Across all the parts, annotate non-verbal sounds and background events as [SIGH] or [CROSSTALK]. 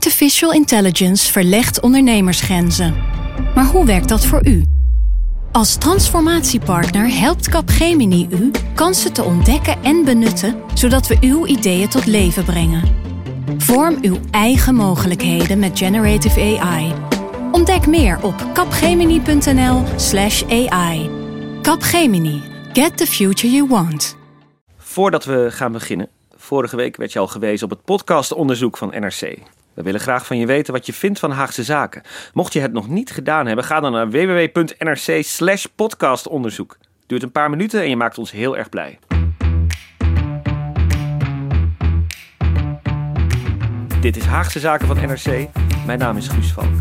Artificial intelligence verlegt ondernemersgrenzen. Maar hoe werkt dat voor u? Als transformatiepartner helpt Capgemini u kansen te ontdekken en benutten, zodat we uw ideeën tot leven brengen. Vorm uw eigen mogelijkheden met generative AI. Ontdek meer op capgemini.nl/slash AI. Capgemini. Get the future you want. Voordat we gaan beginnen, vorige week werd je al gewezen op het podcastonderzoek van NRC. We willen graag van je weten wat je vindt van Haagse Zaken. Mocht je het nog niet gedaan hebben, ga dan naar www.nrc slash podcastonderzoek. Duurt een paar minuten en je maakt ons heel erg blij. Dit is Haagse Zaken van NRC. Mijn naam is Guus Valk.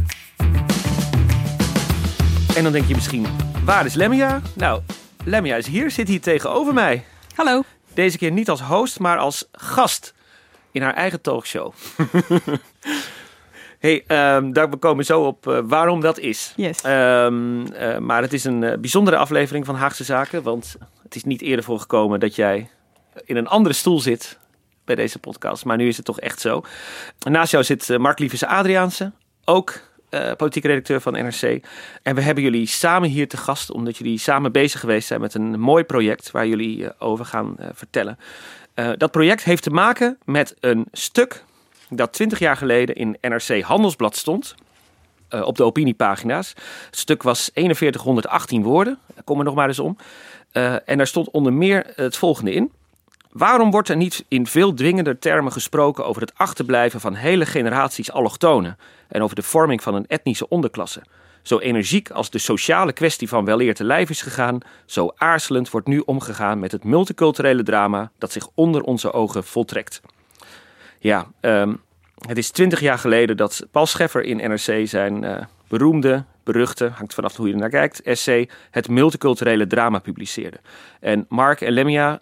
En dan denk je misschien, waar is Lemmia? Nou, Lemmia is hier, zit hier tegenover mij. Hallo. Deze keer niet als host, maar als gast in haar eigen talkshow. [LAUGHS] hey, um, daar komen we zo op uh, waarom dat is. Yes. Um, uh, maar het is een uh, bijzondere aflevering van Haagse Zaken, want het is niet eerder voorgekomen dat jij in een andere stoel zit bij deze podcast, maar nu is het toch echt zo. Naast jou zit Mark Lievese Adriaanse, ook uh, politiek redacteur van NRC. En we hebben jullie samen hier te gast, omdat jullie samen bezig geweest zijn met een mooi project waar jullie uh, over gaan uh, vertellen. Dat project heeft te maken met een stuk dat 20 jaar geleden in NRC Handelsblad stond. op de opiniepagina's. Het stuk was 4118 woorden. Kom er nog maar eens om. en daar stond onder meer het volgende in. Waarom wordt er niet in veel dwingender termen gesproken over het achterblijven van hele generaties allochtonen en over de vorming van een etnische onderklasse? Zo energiek als de sociale kwestie van weleer te lijf is gegaan, zo aarzelend wordt nu omgegaan met het multiculturele drama dat zich onder onze ogen voltrekt. Ja, um, het is twintig jaar geleden dat Paul Scheffer in NRC zijn uh, beroemde, beruchte, hangt vanaf hoe je er naar kijkt, essay Het multiculturele drama publiceerde. En Mark en Lemia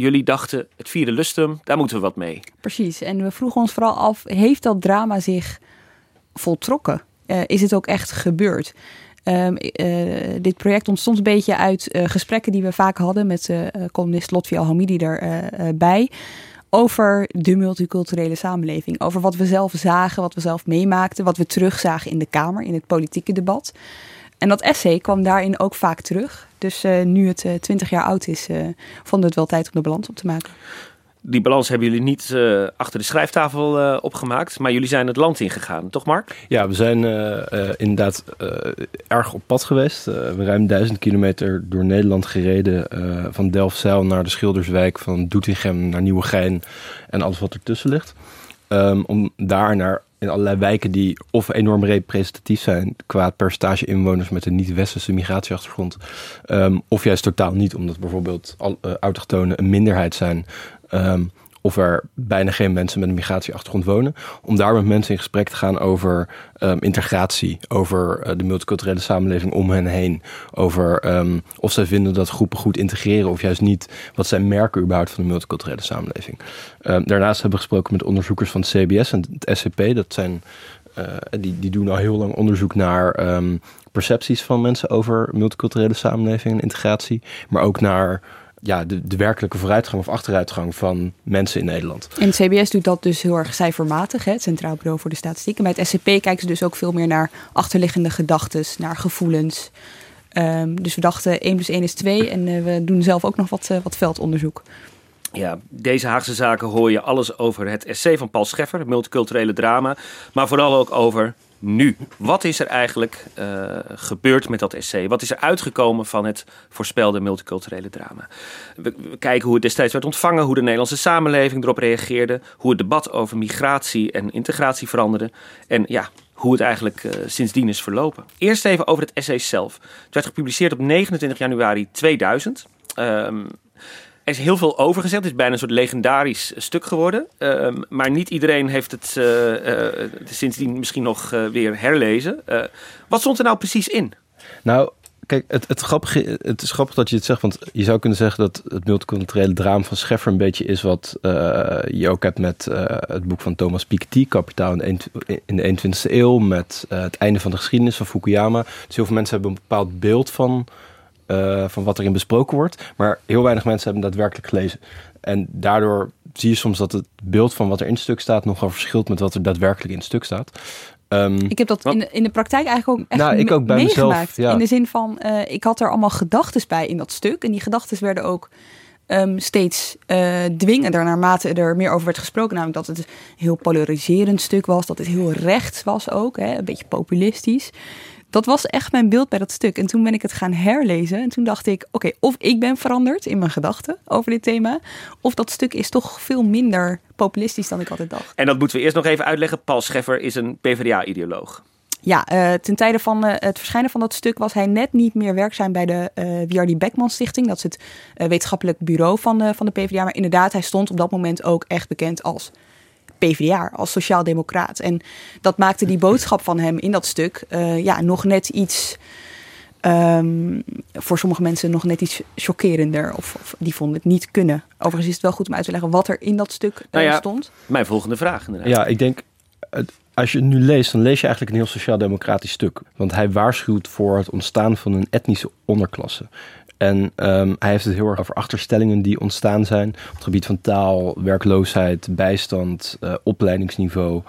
jullie dachten, het vierde lustrum, daar moeten we wat mee. Precies, en we vroegen ons vooral af, heeft dat drama zich voltrokken? Uh, is het ook echt gebeurd? Um, uh, dit project ontstond een beetje uit uh, gesprekken die we vaak hadden met columnist Lotfi Al-Hamidi erbij. over de multiculturele samenleving. Over wat we zelf zagen, wat we zelf meemaakten, wat we terugzagen in de Kamer, in het politieke debat. En dat essay kwam daarin ook vaak terug. Dus nu het 20 jaar oud is, vonden we het wel tijd om de balans op te maken. Die balans hebben jullie niet uh, achter de schrijftafel opgemaakt, maar jullie zijn het land ingegaan, toch Mark? Ja, we zijn inderdaad erg op pad geweest. we ruim duizend kilometer door Nederland gereden. van Delfzijl naar de Schilderswijk, van Doetinchem naar Nieuwegein en alles wat ertussen ligt. Um, om daar naar in allerlei wijken die of enorm representatief zijn qua percentage inwoners met een niet-westerse migratieachtergrond, um, of juist totaal niet, omdat bijvoorbeeld autochtonen een minderheid zijn. Um, of er bijna geen mensen met een migratieachtergrond wonen. Om daar met mensen in gesprek te gaan over um, integratie, over uh, de multiculturele samenleving om hen heen. Over um, of zij vinden dat groepen goed integreren of juist niet. Wat zij merken überhaupt van de multiculturele samenleving. Daarnaast hebben we gesproken met onderzoekers van het CBS en het SCP. Dat zijn, uh, die, die doen al heel lang onderzoek naar percepties van mensen over multiculturele samenleving en integratie. Maar ook naar ja, de, de werkelijke vooruitgang of achteruitgang van mensen in Nederland. En het CBS doet dat dus heel erg cijfermatig, hè, het Centraal Bureau voor de Statistiek. En bij het SCP kijken ze dus ook veel meer naar achterliggende gedachten, naar gevoelens. Um, dus we dachten 1 plus 1 is 2 en uh, we doen zelf ook nog wat, uh, wat veldonderzoek. Ja, deze Haagse zaken hoor je alles over het essay van Paul Scheffer, het multiculturele drama. Maar vooral ook over nu. Wat is er eigenlijk uh, gebeurd met dat essay? Wat is er uitgekomen van het voorspelde multiculturele drama? We, kijken hoe het destijds werd ontvangen, hoe de Nederlandse samenleving erop reageerde, hoe het debat over migratie en integratie veranderde en ja, hoe het eigenlijk uh, sindsdien is verlopen. Eerst even over het essay zelf. Het werd gepubliceerd op 29 januari 2000. Um, er is heel veel over gezegd. Het is bijna een soort legendarisch stuk geworden. Uh, maar niet iedereen heeft het uh, uh, sindsdien misschien nog weer herlezen. wat stond er nou precies in? Nou, kijk, het, het, grappige, het is grappig dat je het zegt. Want je zou kunnen zeggen dat het multiculturele drama van Scheffer een beetje is wat je ook hebt met het boek van Thomas Piketty, Kapitaal in de 21ste eeuw. Met het einde van de geschiedenis van Fukuyama. Dus heel veel mensen hebben een bepaald beeld van eh, van wat erin besproken wordt. Maar heel weinig mensen hebben daadwerkelijk gelezen. En daardoor zie je soms dat het beeld van wat er in het stuk staat nogal verschilt met wat er daadwerkelijk in het stuk staat. Ehm, Ik heb dat in de, in de praktijk eigenlijk ook echt Nou, ik ook bij mezelf, meegemaakt. ja. In de zin van, eh, ik had er allemaal gedachten bij in dat stuk. En die gedachten werden ook ehm, steeds eh, dwingender naarmate er meer over werd gesproken. Namelijk dat het een heel polariserend stuk was. Dat het heel rechts was ook. Hè, een beetje populistisch. Dat was echt mijn beeld bij dat stuk. En toen ben ik het gaan herlezen. En toen dacht ik, oké, of ik ben veranderd in mijn gedachten over dit thema. Of dat stuk is toch veel minder populistisch dan ik altijd dacht. En dat moeten we eerst nog even uitleggen. Paul Scheffer is een PvdA-ideoloog. Ja, eh, ten tijde van eh, het verschijnen van dat stuk was hij net niet meer werkzaam bij de eh WRD Beckman Stichting. Dat is het wetenschappelijk bureau van de, van de PvdA. Maar inderdaad, hij stond op dat moment ook echt bekend als PvdA, als sociaal-democraat. En dat maakte die boodschap van hem in dat stuk eh, ja, nog net iets... ehm, voor sommige mensen nog net iets chockerender. Of, of die vonden het niet kunnen. Overigens is het wel goed om uit te leggen wat er in dat stuk eh, Nou ja, stond. Mijn volgende vraag inderdaad. Ja, ik denk, het- als je het nu leest, dan lees je eigenlijk een heel sociaal-democratisch stuk. Want hij waarschuwt voor het ontstaan van een etnische onderklasse. En ehm, hij heeft het heel erg over achterstellingen die ontstaan zijn op het gebied van taal, werkloosheid, bijstand, eh, opleidingsniveau,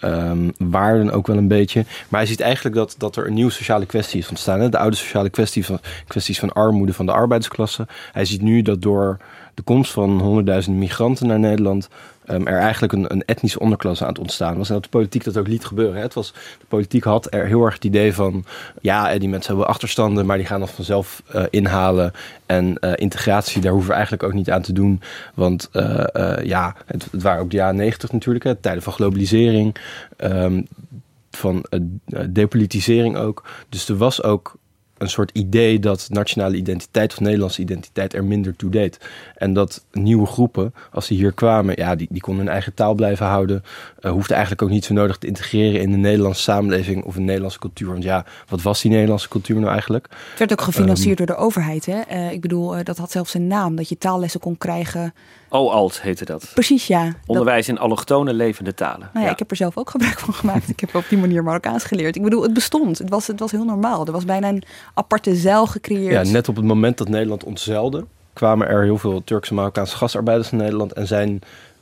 ehm, waarden ook wel een beetje. Maar hij ziet eigenlijk dat, dat er een nieuwe sociale kwestie is ontstaan. De oude sociale kwestie van, kwesties van armoede van de arbeidsklasse. Hij ziet nu dat door de komst van honderdduizenden migranten naar Nederland ehm, er eigenlijk een, een etnische onderklasse aan het ontstaan was. En dat de politiek dat ook liet gebeuren. Het was, de politiek had er heel erg het idee van... ja, eh, die mensen hebben achterstanden, maar die gaan dat vanzelf eh, inhalen. En eh, integratie, daar hoeven we eigenlijk ook niet aan te doen. Want ja, het, het waren ook de jaren negentig natuurlijk, hè, tijden van globalisering... ehm, van depolitisering ook. Dus er was ook een soort idee dat nationale identiteit of Nederlandse identiteit er minder toe deed. En dat nieuwe groepen, als die hier kwamen, ja, die, die konden hun eigen taal blijven houden. Uh, hoefden eigenlijk ook niet zo nodig te integreren in de Nederlandse samenleving of een Nederlandse cultuur. Want ja, wat was die Nederlandse cultuur nou eigenlijk? Het werd ook gefinancierd door de overheid. Hè? Eh, ik bedoel, eh, dat had zelfs een naam, dat je taallessen kon krijgen. OALT heette dat. Precies, ja. Dat- Onderwijs in allochtone levende talen. nou ja, Ja. Ik heb er zelf ook gebruik van gemaakt. Ik heb op die manier Marokkaans geleerd. Ik bedoel, het bestond. Het was, het was heel normaal. Er was bijna een aparte zeil gecreëerd. Ja, net op het moment dat Nederland ontzeilde, kwamen er heel veel Turkse en Marokkaanse gastarbeiders in Nederland en zijn,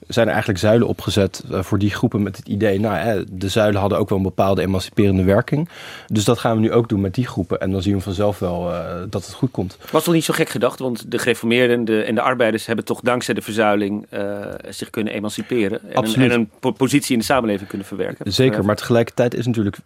zijn er eigenlijk zuilen opgezet eh, voor die groepen met het idee, nou hè, de zuilen hadden ook wel een bepaalde emanciperende werking. Dus dat gaan we nu ook doen met die groepen en dan zien we vanzelf wel eh, dat het goed komt. Was toch niet zo gek gedacht, want de gereformeerden de, en de arbeiders hebben toch dankzij de verzuiling eh, zich kunnen emanciperen. En een, en een po- positie in de samenleving kunnen verwerken. Zeker, Eh, maar tegelijkertijd is natuurlijk,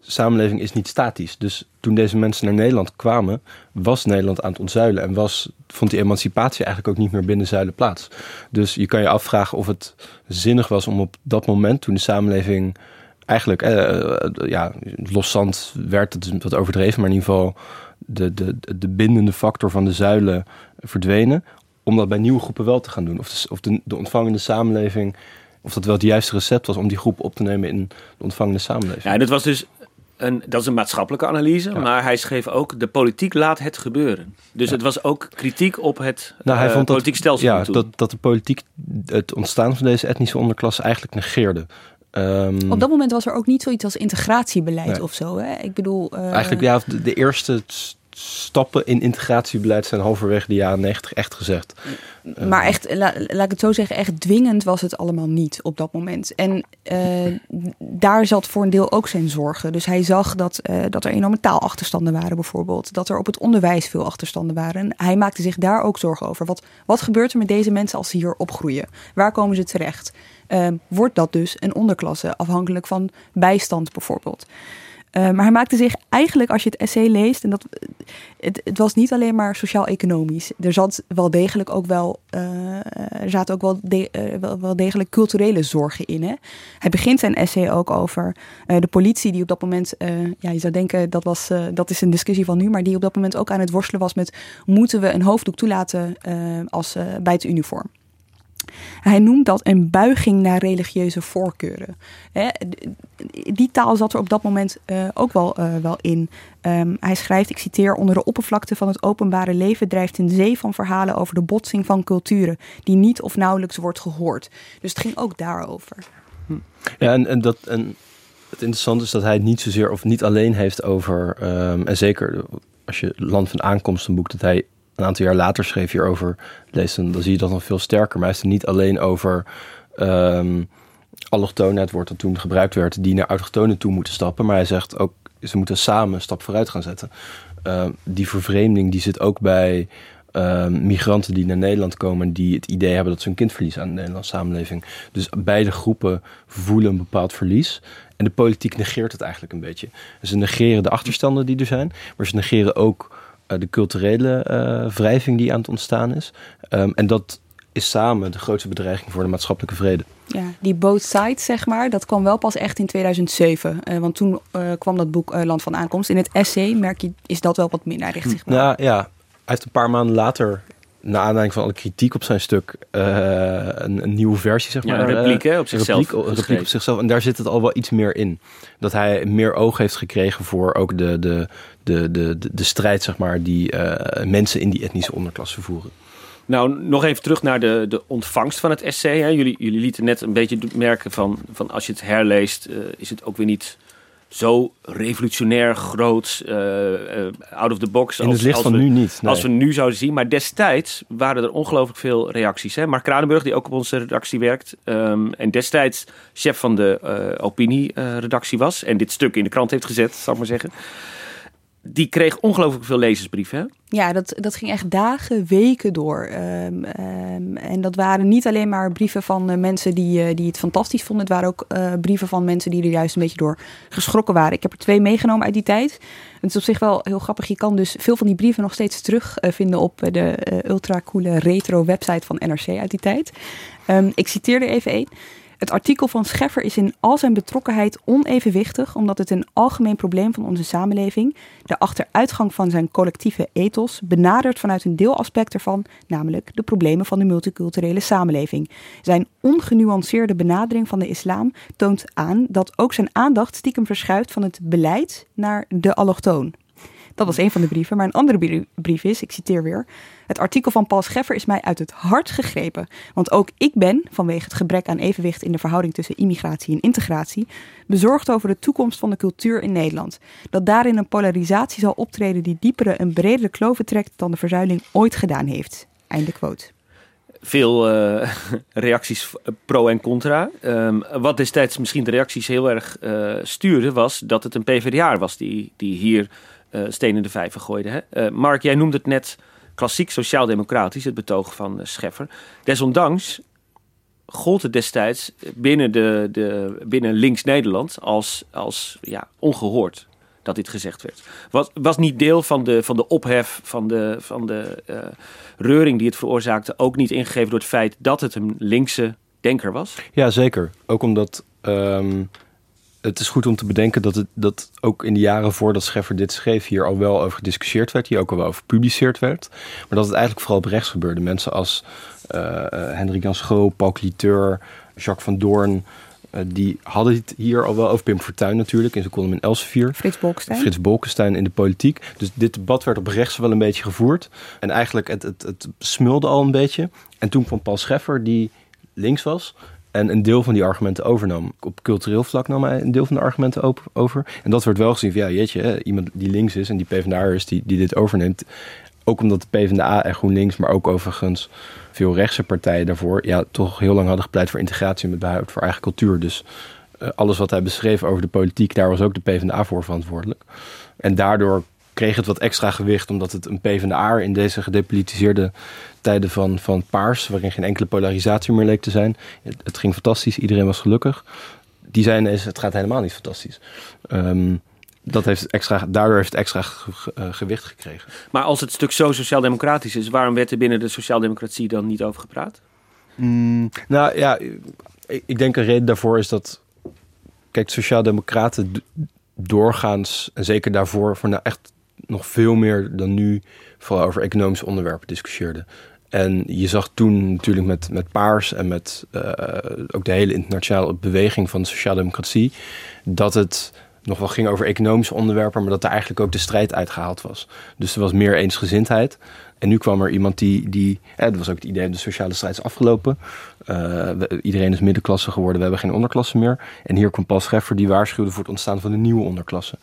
samenleving is niet statisch. Dus toen deze mensen naar Nederland kwamen, was Nederland aan het ontzuilen en was, vond die emancipatie eigenlijk ook niet meer binnen zuilen plaats. Dus je kan je afvragen of het zinnig was om op dat moment, toen de samenleving eigenlijk, eh, eh, ja, loszand werd, dat is wat overdreven, maar in ieder geval de, de, de bindende factor van de zuilen verdwenen, om dat bij nieuwe groepen wel te gaan doen. Of de, of de, de ontvangende samenleving, of dat wel het juiste recept was om die groep op te nemen in de ontvangende samenleving. Ja, dat was dus een, dat is een maatschappelijke analyse, Ja. maar hij schreef ook: de politiek laat het gebeuren. Dus het was ook kritiek op het Nou, hij eh, vond dat, politiek stelsel ja, dat, dat de politiek het ontstaan van deze etnische onderklasse eigenlijk negeerde. Ehm, Op dat moment was er ook niet zoiets als integratiebeleid Nee. of zo. Hè? Ik bedoel, eh, Eigenlijk, ja, de, de eerste stappen in integratiebeleid zijn halverwege de jaren negentig echt gezegd. Maar echt, la- laat ik het zo zeggen, echt dwingend was het allemaal niet op dat moment. En eh, daar zat voor een deel ook zijn zorgen. Dus hij zag dat, eh, dat er enorme taalachterstanden waren bijvoorbeeld. Dat er op het onderwijs veel achterstanden waren. En hij maakte zich daar ook zorgen over. Wat, wat gebeurt er met deze mensen als ze hier opgroeien? Waar komen ze terecht? Eh, wordt dat dus een onderklasse, afhankelijk van bijstand bijvoorbeeld? Eh, maar hij maakte zich eigenlijk, als je het essay leest, en dat, het, het was niet alleen maar sociaal-economisch. Er zat wel degelijk ook wel, eh, zaten ook wel, eh, wel, degelijk culturele zorgen in. Hè? Hij begint zijn essay ook over eh, de politie die op dat moment, eh, ja, je zou denken dat, was, eh, dat is een discussie van nu, maar die op dat moment ook aan het worstelen was met moeten we een hoofddoek toelaten eh, als, eh, bij het uniform. Hij noemt dat een buiging naar religieuze voorkeuren. Hè, die taal zat er op dat moment eh, ook wel, eh, wel in. Ehm, hij schrijft, ik citeer, onder de oppervlakte van het openbare leven drijft een zee van verhalen over de botsing van culturen, die niet of nauwelijks wordt gehoord. Dus het ging ook daarover. Ja, en, en, dat, en het interessante is dat hij het niet zozeer of niet alleen heeft over, ehm, en zeker als je Land van Aankomst, een boek dat hij een aantal jaar later schreef hierover, leest, dan, dan zie je dat nog veel sterker. Maar hij is niet alleen over um, allochtonen, het woord dat toen gebruikt werd, die naar autochtonen toe moeten stappen. Maar hij zegt ook, ze moeten samen een stap vooruit gaan zetten. Uh, die vervreemding die zit ook bij uh, migranten die naar Nederland komen... die het idee hebben dat ze een kind verliezen aan de Nederlandse samenleving. Dus beide groepen voelen een bepaald verlies. En de politiek negeert het eigenlijk een beetje. Ze negeren de achterstanden die er zijn, maar ze negeren ook de culturele uh, wrijving die aan het ontstaan is. Um, en dat is samen de grootste bedreiging voor de maatschappelijke vrede. Ja, die both sides, zeg maar, dat kwam wel pas echt in 2007. Uh, want toen uh, kwam dat boek uh, Land van Aankomst. In het essay merk je, is dat wel wat minder. Richt zich wel. Nou ja, hij heeft een paar maanden later naar aanleiding van alle kritiek op zijn stuk uh, een, een, nieuwe versie, zeg maar. Ja, een repliek op zichzelf. Repliek, een repliek op zichzelf. En daar zit het al wel iets meer in. Dat hij meer oog heeft gekregen voor ook de, de, de, de, de, de strijd, zeg maar, die uh, mensen in die etnische onderklasse voeren. Nou, nog even terug naar de, de ontvangst van het essay. Hè. Jullie, jullie lieten net een beetje merken van, van als je het herleest, is het ook weer niet zo revolutionair groot, uh, uh, out of the box. In het licht van we, nu niet. Nee. Als we nu zouden zien. Maar destijds waren er ongelooflijk veel reacties. Hè? Mark Kranenburg, die ook op onze redactie werkt. Um, en destijds chef van de uh, opinieredactie was. En dit stuk in de krant heeft gezet, zal ik maar zeggen. Die kreeg ongelooflijk veel lezersbrieven. Ja, dat, dat ging echt dagen, weken door. Um, um, en dat waren niet alleen maar brieven van uh, mensen die, uh, die het fantastisch vonden. Het waren ook uh, brieven van mensen die er juist een beetje door geschrokken waren. Ik heb er twee meegenomen uit die tijd. Het is op zich wel heel grappig. Je kan dus veel van die brieven nog steeds terugvinden op de ultra coole retro website van NRC uit die tijd. Um, ik citeer er even één. Het artikel van Scheffer is in al zijn betrokkenheid onevenwichtig, omdat het een algemeen probleem van onze samenleving, de achteruitgang van zijn collectieve ethos, benadert vanuit een deelaspect ervan, namelijk de problemen van de multiculturele samenleving. Zijn ongenuanceerde benadering van de islam toont aan dat ook zijn aandacht stiekem verschuift van het beleid naar de allochtoon. Dat was een van de brieven. Maar een andere brief is, ik citeer weer. Het artikel van Paul Scheffer is mij uit het hart gegrepen. Want ook ik ben, vanwege het gebrek aan evenwicht in de verhouding tussen immigratie en integratie, bezorgd over de toekomst van de cultuur in Nederland. Dat daarin een polarisatie zal optreden die diepere en bredere kloven trekt dan de verzuiling ooit gedaan heeft. Einde quote veel uh, [LAUGHS] reacties pro en contra. Um, wat destijds misschien de reacties heel erg uh, stuurde, was dat het een PvdA was die, die hier uh, steen in de vijver gooide. Hè? Uh, Mark, jij noemde het net klassiek sociaal-democratisch, het betoog van uh, Scheffer. Desondanks gold het destijds binnen, de, de, binnen links-Nederland als, als ja, ongehoord dat dit gezegd werd. Was, was niet deel van de, van de ophef, van de, van de reuring die het veroorzaakte, ook niet ingegeven door het feit dat het een linkse denker was? Ja, zeker. Ook omdat um, het is goed om te bedenken dat, het, dat ook in de jaren voordat Scheffer dit schreef, hier al wel over gediscussieerd werd, hier ook al wel over gepubliceerd werd. Maar dat het eigenlijk vooral op rechts gebeurde. Mensen als uh, Hendrik Jan Schoo, Paul Cliteur, Jacques van Doorn. Uh, die hadden het hier al wel over Pim Fortuyn natuurlijk in zijn column in Elsevier. Frits Bolkestein. Frits Bolkestein in de politiek. Dus dit debat werd op rechts wel een beetje gevoerd. En eigenlijk het, het, het smulde al een beetje. En toen kwam Paul Scheffer die links was en een deel van die argumenten overnam. Op cultureel vlak nam hij een deel van de argumenten over. En dat werd wel gezien van, ja, jeetje, iemand die links is en die PvdA is, die, die dit overneemt. Ook omdat de PvdA en GroenLinks, maar ook overigens veel rechtse partijen daarvoor... ja, toch heel lang hadden gepleit voor integratie met behoud voor eigen cultuur. Dus uh, alles wat hij beschreef over de politiek, daar was ook de PvdA voor verantwoordelijk. En daardoor kreeg het wat extra gewicht, omdat het een PvdA in deze gedepolitiseerde tijden van, van paars, waarin geen enkele polarisatie meer leek te zijn. Het, het ging fantastisch, iedereen was gelukkig. Die zijn is, het gaat helemaal niet fantastisch. Um, dat heeft extra, daardoor heeft het extra uh, gewicht gekregen. Maar als het stuk zo sociaal-democratisch is, waarom werd er binnen de sociaaldemocratie dan niet over gepraat? Mm, nou ja, ik, ik denk een reden daarvoor is dat. Kijk, sociaaldemocraten doorgaans, en zeker daarvoor, voor nou echt nog veel meer dan nu vooral over economische onderwerpen discussieerde. En je zag toen natuurlijk met, met Paars en met uh, ook de hele internationale beweging van de sociaaldemocratie, dat het nog wel ging over economische onderwerpen, maar dat er eigenlijk ook de strijd uitgehaald was. Dus er was meer eensgezindheid. En nu kwam er iemand die, die dat was ook het idee, de sociale strijd is afgelopen. Uh, iedereen is middenklasse geworden, we hebben geen onderklasse meer. En hier komt Paul Scheffer die waarschuwde voor het ontstaan van een nieuwe onderklasse.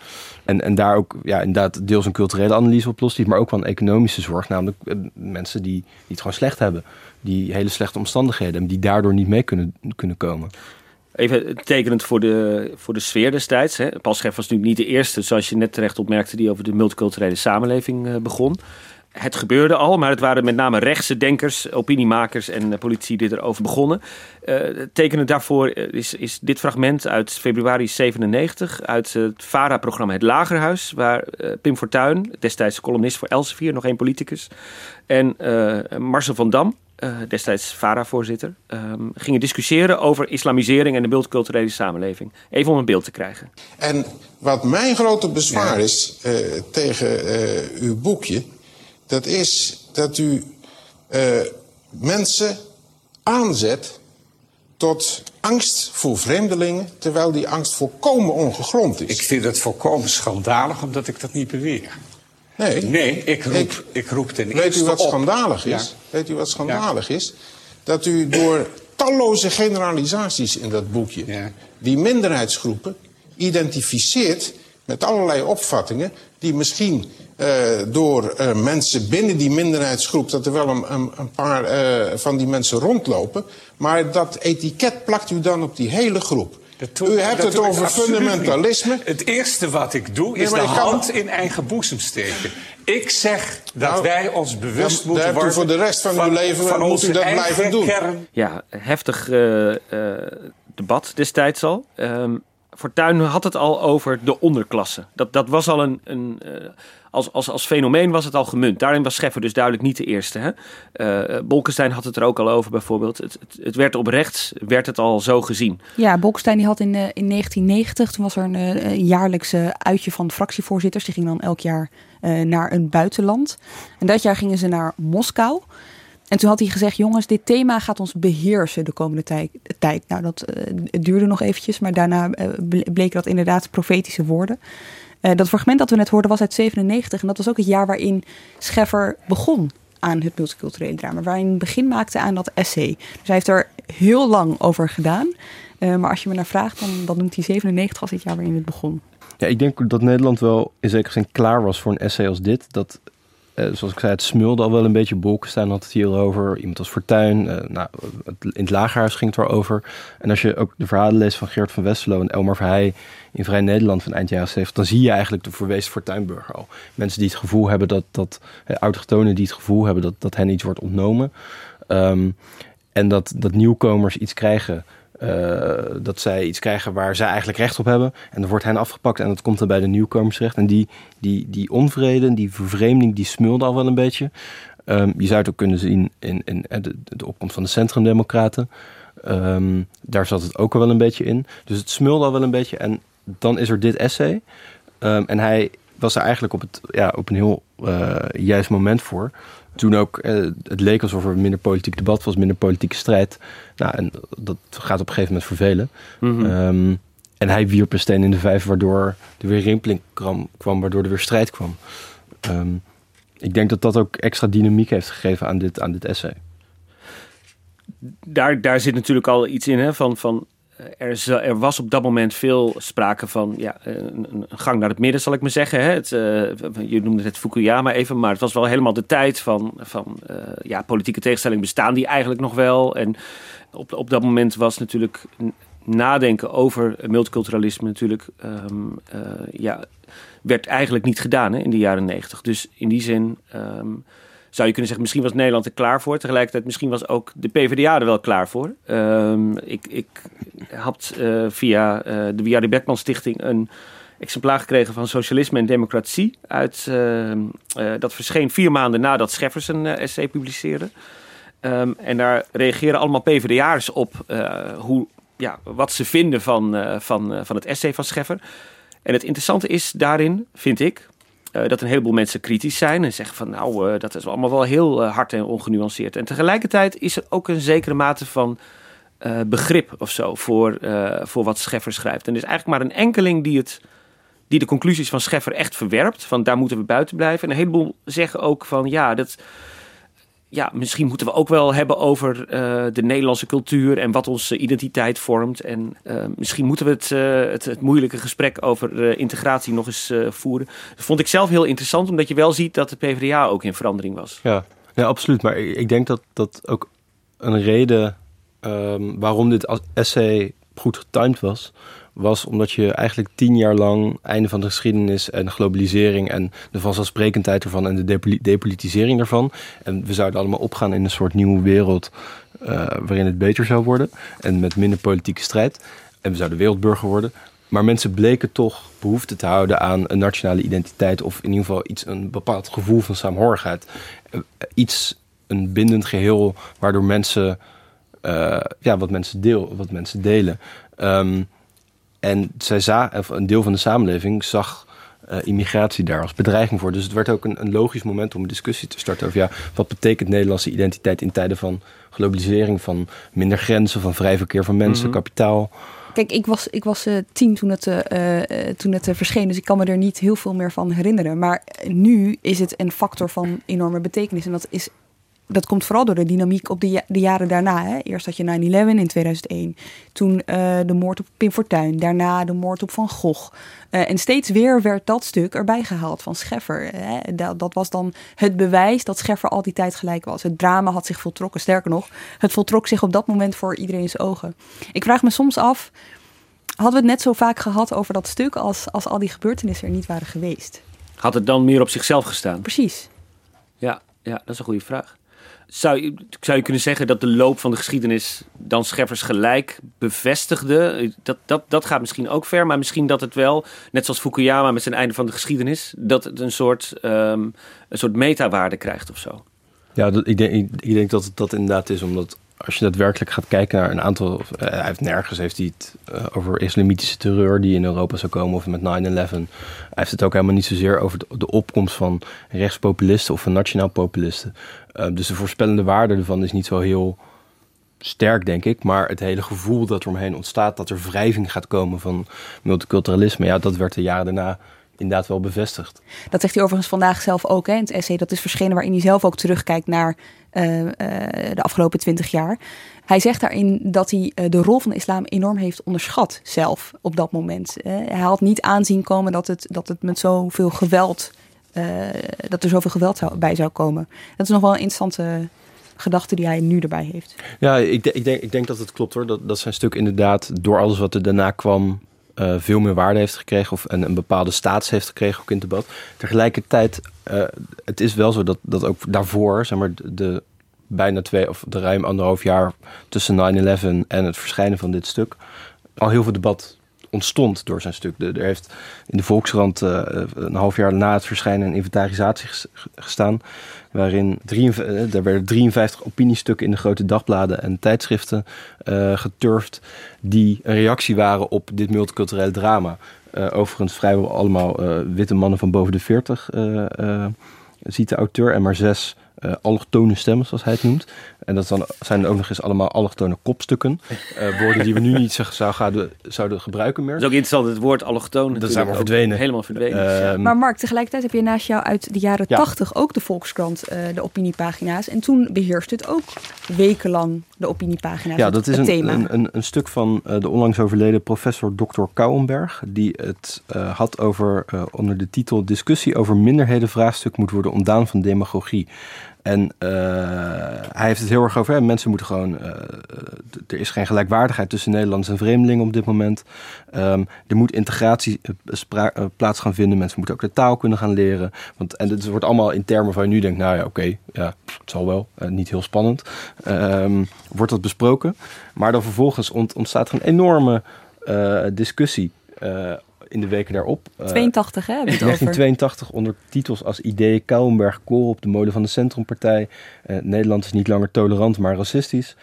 En, en daar ook ja, inderdaad deels een culturele analyse op lost, maar ook wel een economische zorg. Namelijk uh, mensen die, die het gewoon slecht hebben. Die hele slechte omstandigheden hebben, die daardoor niet mee kunnen, kunnen komen. Even tekenend voor de, voor de sfeer destijds. Hè. Was natuurlijk niet de eerste, zoals je net terecht opmerkte, die over de multiculturele samenleving uh, begon het gebeurde al, maar het waren met name rechtse denkers, opiniemakers en politici die erover begonnen. Uh, tekenend daarvoor is, is dit fragment uit februari 97 uit het VARA-programma Het Lagerhuis, waar uh, Pim Fortuyn, destijds columnist voor Elsevier, nog één politicus, en Marcel van Dam, destijds VARA-voorzitter, um, gingen discussiëren over islamisering en de multiculturele samenleving. Even om een beeld te krijgen. En wat mijn grote bezwaar is tegen uw boekje dat is dat u uh, mensen aanzet tot angst voor vreemdelingen, terwijl die angst volkomen ongegrond is. Ik vind het volkomen schandalig, omdat ik dat niet beweer. Nee, nee ik, roep, ik, ik roep ten weet eerste u wat op. schandalig is? Ja. Weet u wat schandalig ja. is? Dat u door talloze generalisaties in dat boekje ja. die minderheidsgroepen identificeert met allerlei opvattingen die misschien door uh, mensen binnen die minderheidsgroep, dat er wel een, een, een paar uh, van die mensen rondlopen. Maar dat etiket plakt u dan op die hele groep. U hebt het over fundamentalisme. Niet. Het eerste wat ik doe is nee, de hand kan... in eigen boezem steken. Ik zeg dat nou, wij ons bewust dan, moeten worden. u voor de rest van, van uw leven van moet u dat blijven doen. Kern. Ja, heftig debat destijds al. Um, Fortuyn had het al over de onderklasse. Dat, dat was al een. een uh, als, als, als fenomeen was het al gemunt. Daarin was Scheffer dus duidelijk niet de eerste. Hè? Uh, Bolkestein had het er ook al over bijvoorbeeld. Het, het, het, werd op rechts, werd het al zo gezien. Ja, Bolkestein die had in, in 1990, toen was er een, een jaarlijkse uitje van fractievoorzitters. Die gingen dan elk jaar naar een buitenland. En dat jaar gingen ze naar Moskou. En toen had hij gezegd, jongens, dit thema gaat ons beheersen de komende tij tijd. Nou, dat het duurde nog eventjes, maar daarna uh, bleken dat inderdaad profetische woorden. Uh, dat fragment dat we net hoorden was uit 97 en dat was ook het jaar waarin Scheffer begon aan het multiculturele drama. Waarin hij begin maakte aan dat essay. Dus hij heeft er heel lang over gedaan. maar als je me naar vraagt, dan, dan noemt hij 97 als het jaar waarin het begon. Ja, ik denk dat Nederland wel in zekere zin klaar was voor een essay als dit. Dat uh, zoals ik zei, het smulde al wel een beetje. Bolkestein had het hier over. Iemand als Fortuyn. Uh, nou, in het Lagerhuis ging het erover. En als je ook de verhalen leest van Geert van Westerlo en Elmar Verheij in Vrij Nederland van eind jaren 70, dan zie je eigenlijk de verwezen Fortuynburger al. Mensen die het gevoel hebben dat, dat uh, die het gevoel hebben dat, dat hen iets wordt ontnomen. Um, en dat, dat nieuwkomers iets krijgen uh, dat zij iets krijgen waar zij eigenlijk recht op hebben. En dan wordt hen afgepakt en dat komt dan bij de nieuwkomers terecht. En die, die, die onvrede, die vervreemding, die smulde al wel een beetje. Um, je zou het ook kunnen zien in, in, in de, de, opkomst van de centrumdemocraten. Um, daar zat het ook al wel een beetje in. Dus het smulde al wel een beetje. En dan is er dit essay. Um, en hij was er eigenlijk op, het, ja, op een heel uh, juist moment voor toen ook, eh, het leek alsof er minder politiek debat was, minder politieke strijd. Nou, en dat gaat op een gegeven moment vervelen. Mm -hmm. um, en hij wierp een steen in de vijf, waardoor er weer rimpeling kwam, kwam waardoor er weer strijd kwam. Um, ik denk dat dat ook extra dynamiek heeft gegeven aan dit, aan dit essay. Daar, daar zit natuurlijk al iets in hè, van, van er, er, was op dat moment veel sprake van ja, een, een, gang naar het midden, zal ik maar zeggen. Hè. Het, uh, je noemde het Fukuyama even, maar het was wel helemaal de tijd van, van ja, politieke tegenstellingen bestaan die eigenlijk nog wel. En op, op dat moment was natuurlijk nadenken over multiculturalisme natuurlijk, uh, ja, werd eigenlijk niet gedaan hè, in de jaren negentig. Dus in die zin... Um, zou je kunnen zeggen, misschien was Nederland er klaar voor. Tegelijkertijd, misschien was ook de PvdA er wel klaar voor. Um, ik, ik had uh, via uh, de Wiardi Beckman Stichting een exemplaar gekregen van Socialisme en Democratie. Uit, uh, dat verscheen vier maanden nadat Scheffers een essay publiceerde. Um, en daar reageren allemaal PvdA'ers op hoe, ja, wat ze vinden van, van, van het essay van Scheffer. En het interessante is daarin, vind ik, uh, dat een heleboel mensen kritisch zijn en zeggen van nou, uh, dat is allemaal wel heel uh, hard en ongenuanceerd. En tegelijkertijd is er ook een zekere mate van begrip of zo voor, voor wat Scheffer schrijft. En er is eigenlijk maar een enkeling die het die de conclusies van Scheffer echt verwerpt. Van daar moeten we buiten blijven. En een heleboel zeggen ook van ja, dat ja, misschien moeten we ook wel hebben over uh, de Nederlandse cultuur en wat onze identiteit vormt. En uh, misschien moeten we het, uh, het, het, moeilijke gesprek over integratie nog eens voeren. Dat vond ik zelf heel interessant, omdat je wel ziet dat de PvdA ook in verandering was. Ja, ja absoluut. Maar ik, ik denk dat dat ook een reden um, waarom dit essay goed getimed was, was omdat je eigenlijk tien jaar lang einde van de geschiedenis en globalisering en de vanzelfsprekendheid ervan en de depolitisering ervan. En we zouden allemaal opgaan in een soort nieuwe wereld uh, waarin het beter zou worden en met minder politieke strijd. En we zouden wereldburger worden. Maar mensen bleken toch behoefte te houden aan een nationale identiteit of in ieder geval iets, een bepaald gevoel van saamhorigheid. Uh, iets, een bindend geheel waardoor mensen, uh, ja, wat mensen, deel, wat mensen delen. Um, en zij za een deel van de samenleving zag uh, immigratie daar als bedreiging voor. Dus het werd ook een, een, logisch moment om een discussie te starten over ja, wat betekent Nederlandse identiteit in tijden van globalisering, van minder grenzen, van vrij verkeer van mensen, mhm. kapitaal. Kijk, ik was, ik was uh, tien toen het, uh, toen het verscheen, dus ik kan me er niet heel veel meer van herinneren. Maar nu is het een factor van enorme betekenis. En dat is dat komt vooral door de dynamiek op de, de jaren daarna. Hè. Eerst had je 9-11 in 2001. Toen uh, de moord op Pim Fortuyn. Daarna de moord op Van Gogh. Uh, en steeds weer werd dat stuk erbij gehaald van Scheffer. Hè. Dat, dat, was dan het bewijs dat Scheffer al die tijd gelijk was. Het drama had zich voltrokken. Sterker nog, het voltrok zich op dat moment voor iedereen's ogen. Ik vraag me soms af... Hadden we het net zo vaak gehad over dat stuk... als, als al die gebeurtenissen er niet waren geweest? Had het dan meer op zichzelf gestaan? Precies. Ja, ja dat is een goede vraag. Zou je, zou je kunnen zeggen dat de loop van de geschiedenis dan Scheffers gelijk bevestigde? Dat, dat, dat gaat misschien ook ver, maar misschien dat het wel, net zoals Fukuyama met zijn einde van de geschiedenis, dat het een soort, um, een soort metawaarde krijgt of zo. Ja, ik, denk, ik, ik, denk dat het dat inderdaad is, omdat als je daadwerkelijk gaat kijken naar een aantal. Uh, hij heeft nergens heeft hij het uh, over islamitische terreur die in Europa zou komen of met 9-11. Hij heeft het ook helemaal niet zozeer over de, opkomst van rechtspopulisten of van nationaal populisten. Uh, dus de voorspellende waarde ervan is niet zo heel sterk, denk ik. Maar het hele gevoel dat er omheen ontstaat dat er wrijving gaat komen van multiculturalisme, ja, dat werd de jaren daarna inderdaad wel bevestigd. Dat zegt hij overigens vandaag zelf ook hè, in het essay. Dat is verschenen waarin hij zelf ook terugkijkt naar uh, uh, de afgelopen twintig jaar. Hij zegt daarin dat hij uh, de rol van de islam enorm heeft onderschat zelf op dat moment. hij had niet aanzien komen dat het, dat het met zoveel geweld, dat er zoveel geweld zou, bij zou komen. Dat is nog wel een interessante gedachte die hij nu erbij heeft. Ja, ik, ik, denk, ik denk dat het klopt hoor. Dat, dat zijn stuk inderdaad door alles wat er daarna kwam uh, veel meer waarde heeft gekregen of een, een bepaalde status heeft gekregen ook in het debat. Tegelijkertijd, uh, het is wel zo dat, dat ook daarvoor, zeg maar, de, de bijna twee of de ruim anderhalf jaar tussen 9-11 en het verschijnen van dit stuk, al heel veel debat ontstond door zijn stuk. er heeft in de Volkskrant uh, een half jaar na het verschijnen een inventarisatie gestaan. Waarin drie, uh, er werden 53 opiniestukken in de grote dagbladen en tijdschriften uh, geturfd. Die een reactie waren op dit multiculturele drama. overigens vrijwel allemaal witte mannen van boven de 40 ziet de auteur. En maar zes uh, allochtone stemmen, zoals hij het noemt. En dat dan, zijn ook nog eens allemaal allochtone kopstukken. Uh, woorden die we nu niet zou gaan, zouden gebruiken meer. Dat is ook interessant, het woord allochtoon. Dat zijn maar verdwenen. Helemaal verdwenen. Uh, maar Mark, tegelijkertijd heb je naast jou uit de jaren tachtig ja. ook de Volkskrant, uh, de opiniepagina's. En toen beheerst het ook wekenlang de opiniepagina's. Ja, dat is een, een, een, een, stuk van de onlangs overleden professor Dr. Kouwenberg. Die het had over, onder de titel Discussie over minderhedenvraagstuk moet worden ontdaan van demagogie. En uh, hij heeft het heel erg over, hè, mensen moeten gewoon, uh, er is geen gelijkwaardigheid tussen Nederlanders en vreemdelingen op dit moment. Um, er moet integratie plaats gaan vinden, mensen moeten ook de taal kunnen gaan leren. Want, en het wordt allemaal in termen van je nu denkt, nou ja, oké, ja, het zal wel, niet heel spannend. Um, wordt dat besproken. Maar dan vervolgens ont, ontstaat er een enorme discussie in de weken daarop. 82, uh, hè? 1982 [LAUGHS] onder titels als Idee, Kouwenberg, Kool op de molen van de Centrumpartij. Uh, Nederland is niet langer tolerant, maar racistisch.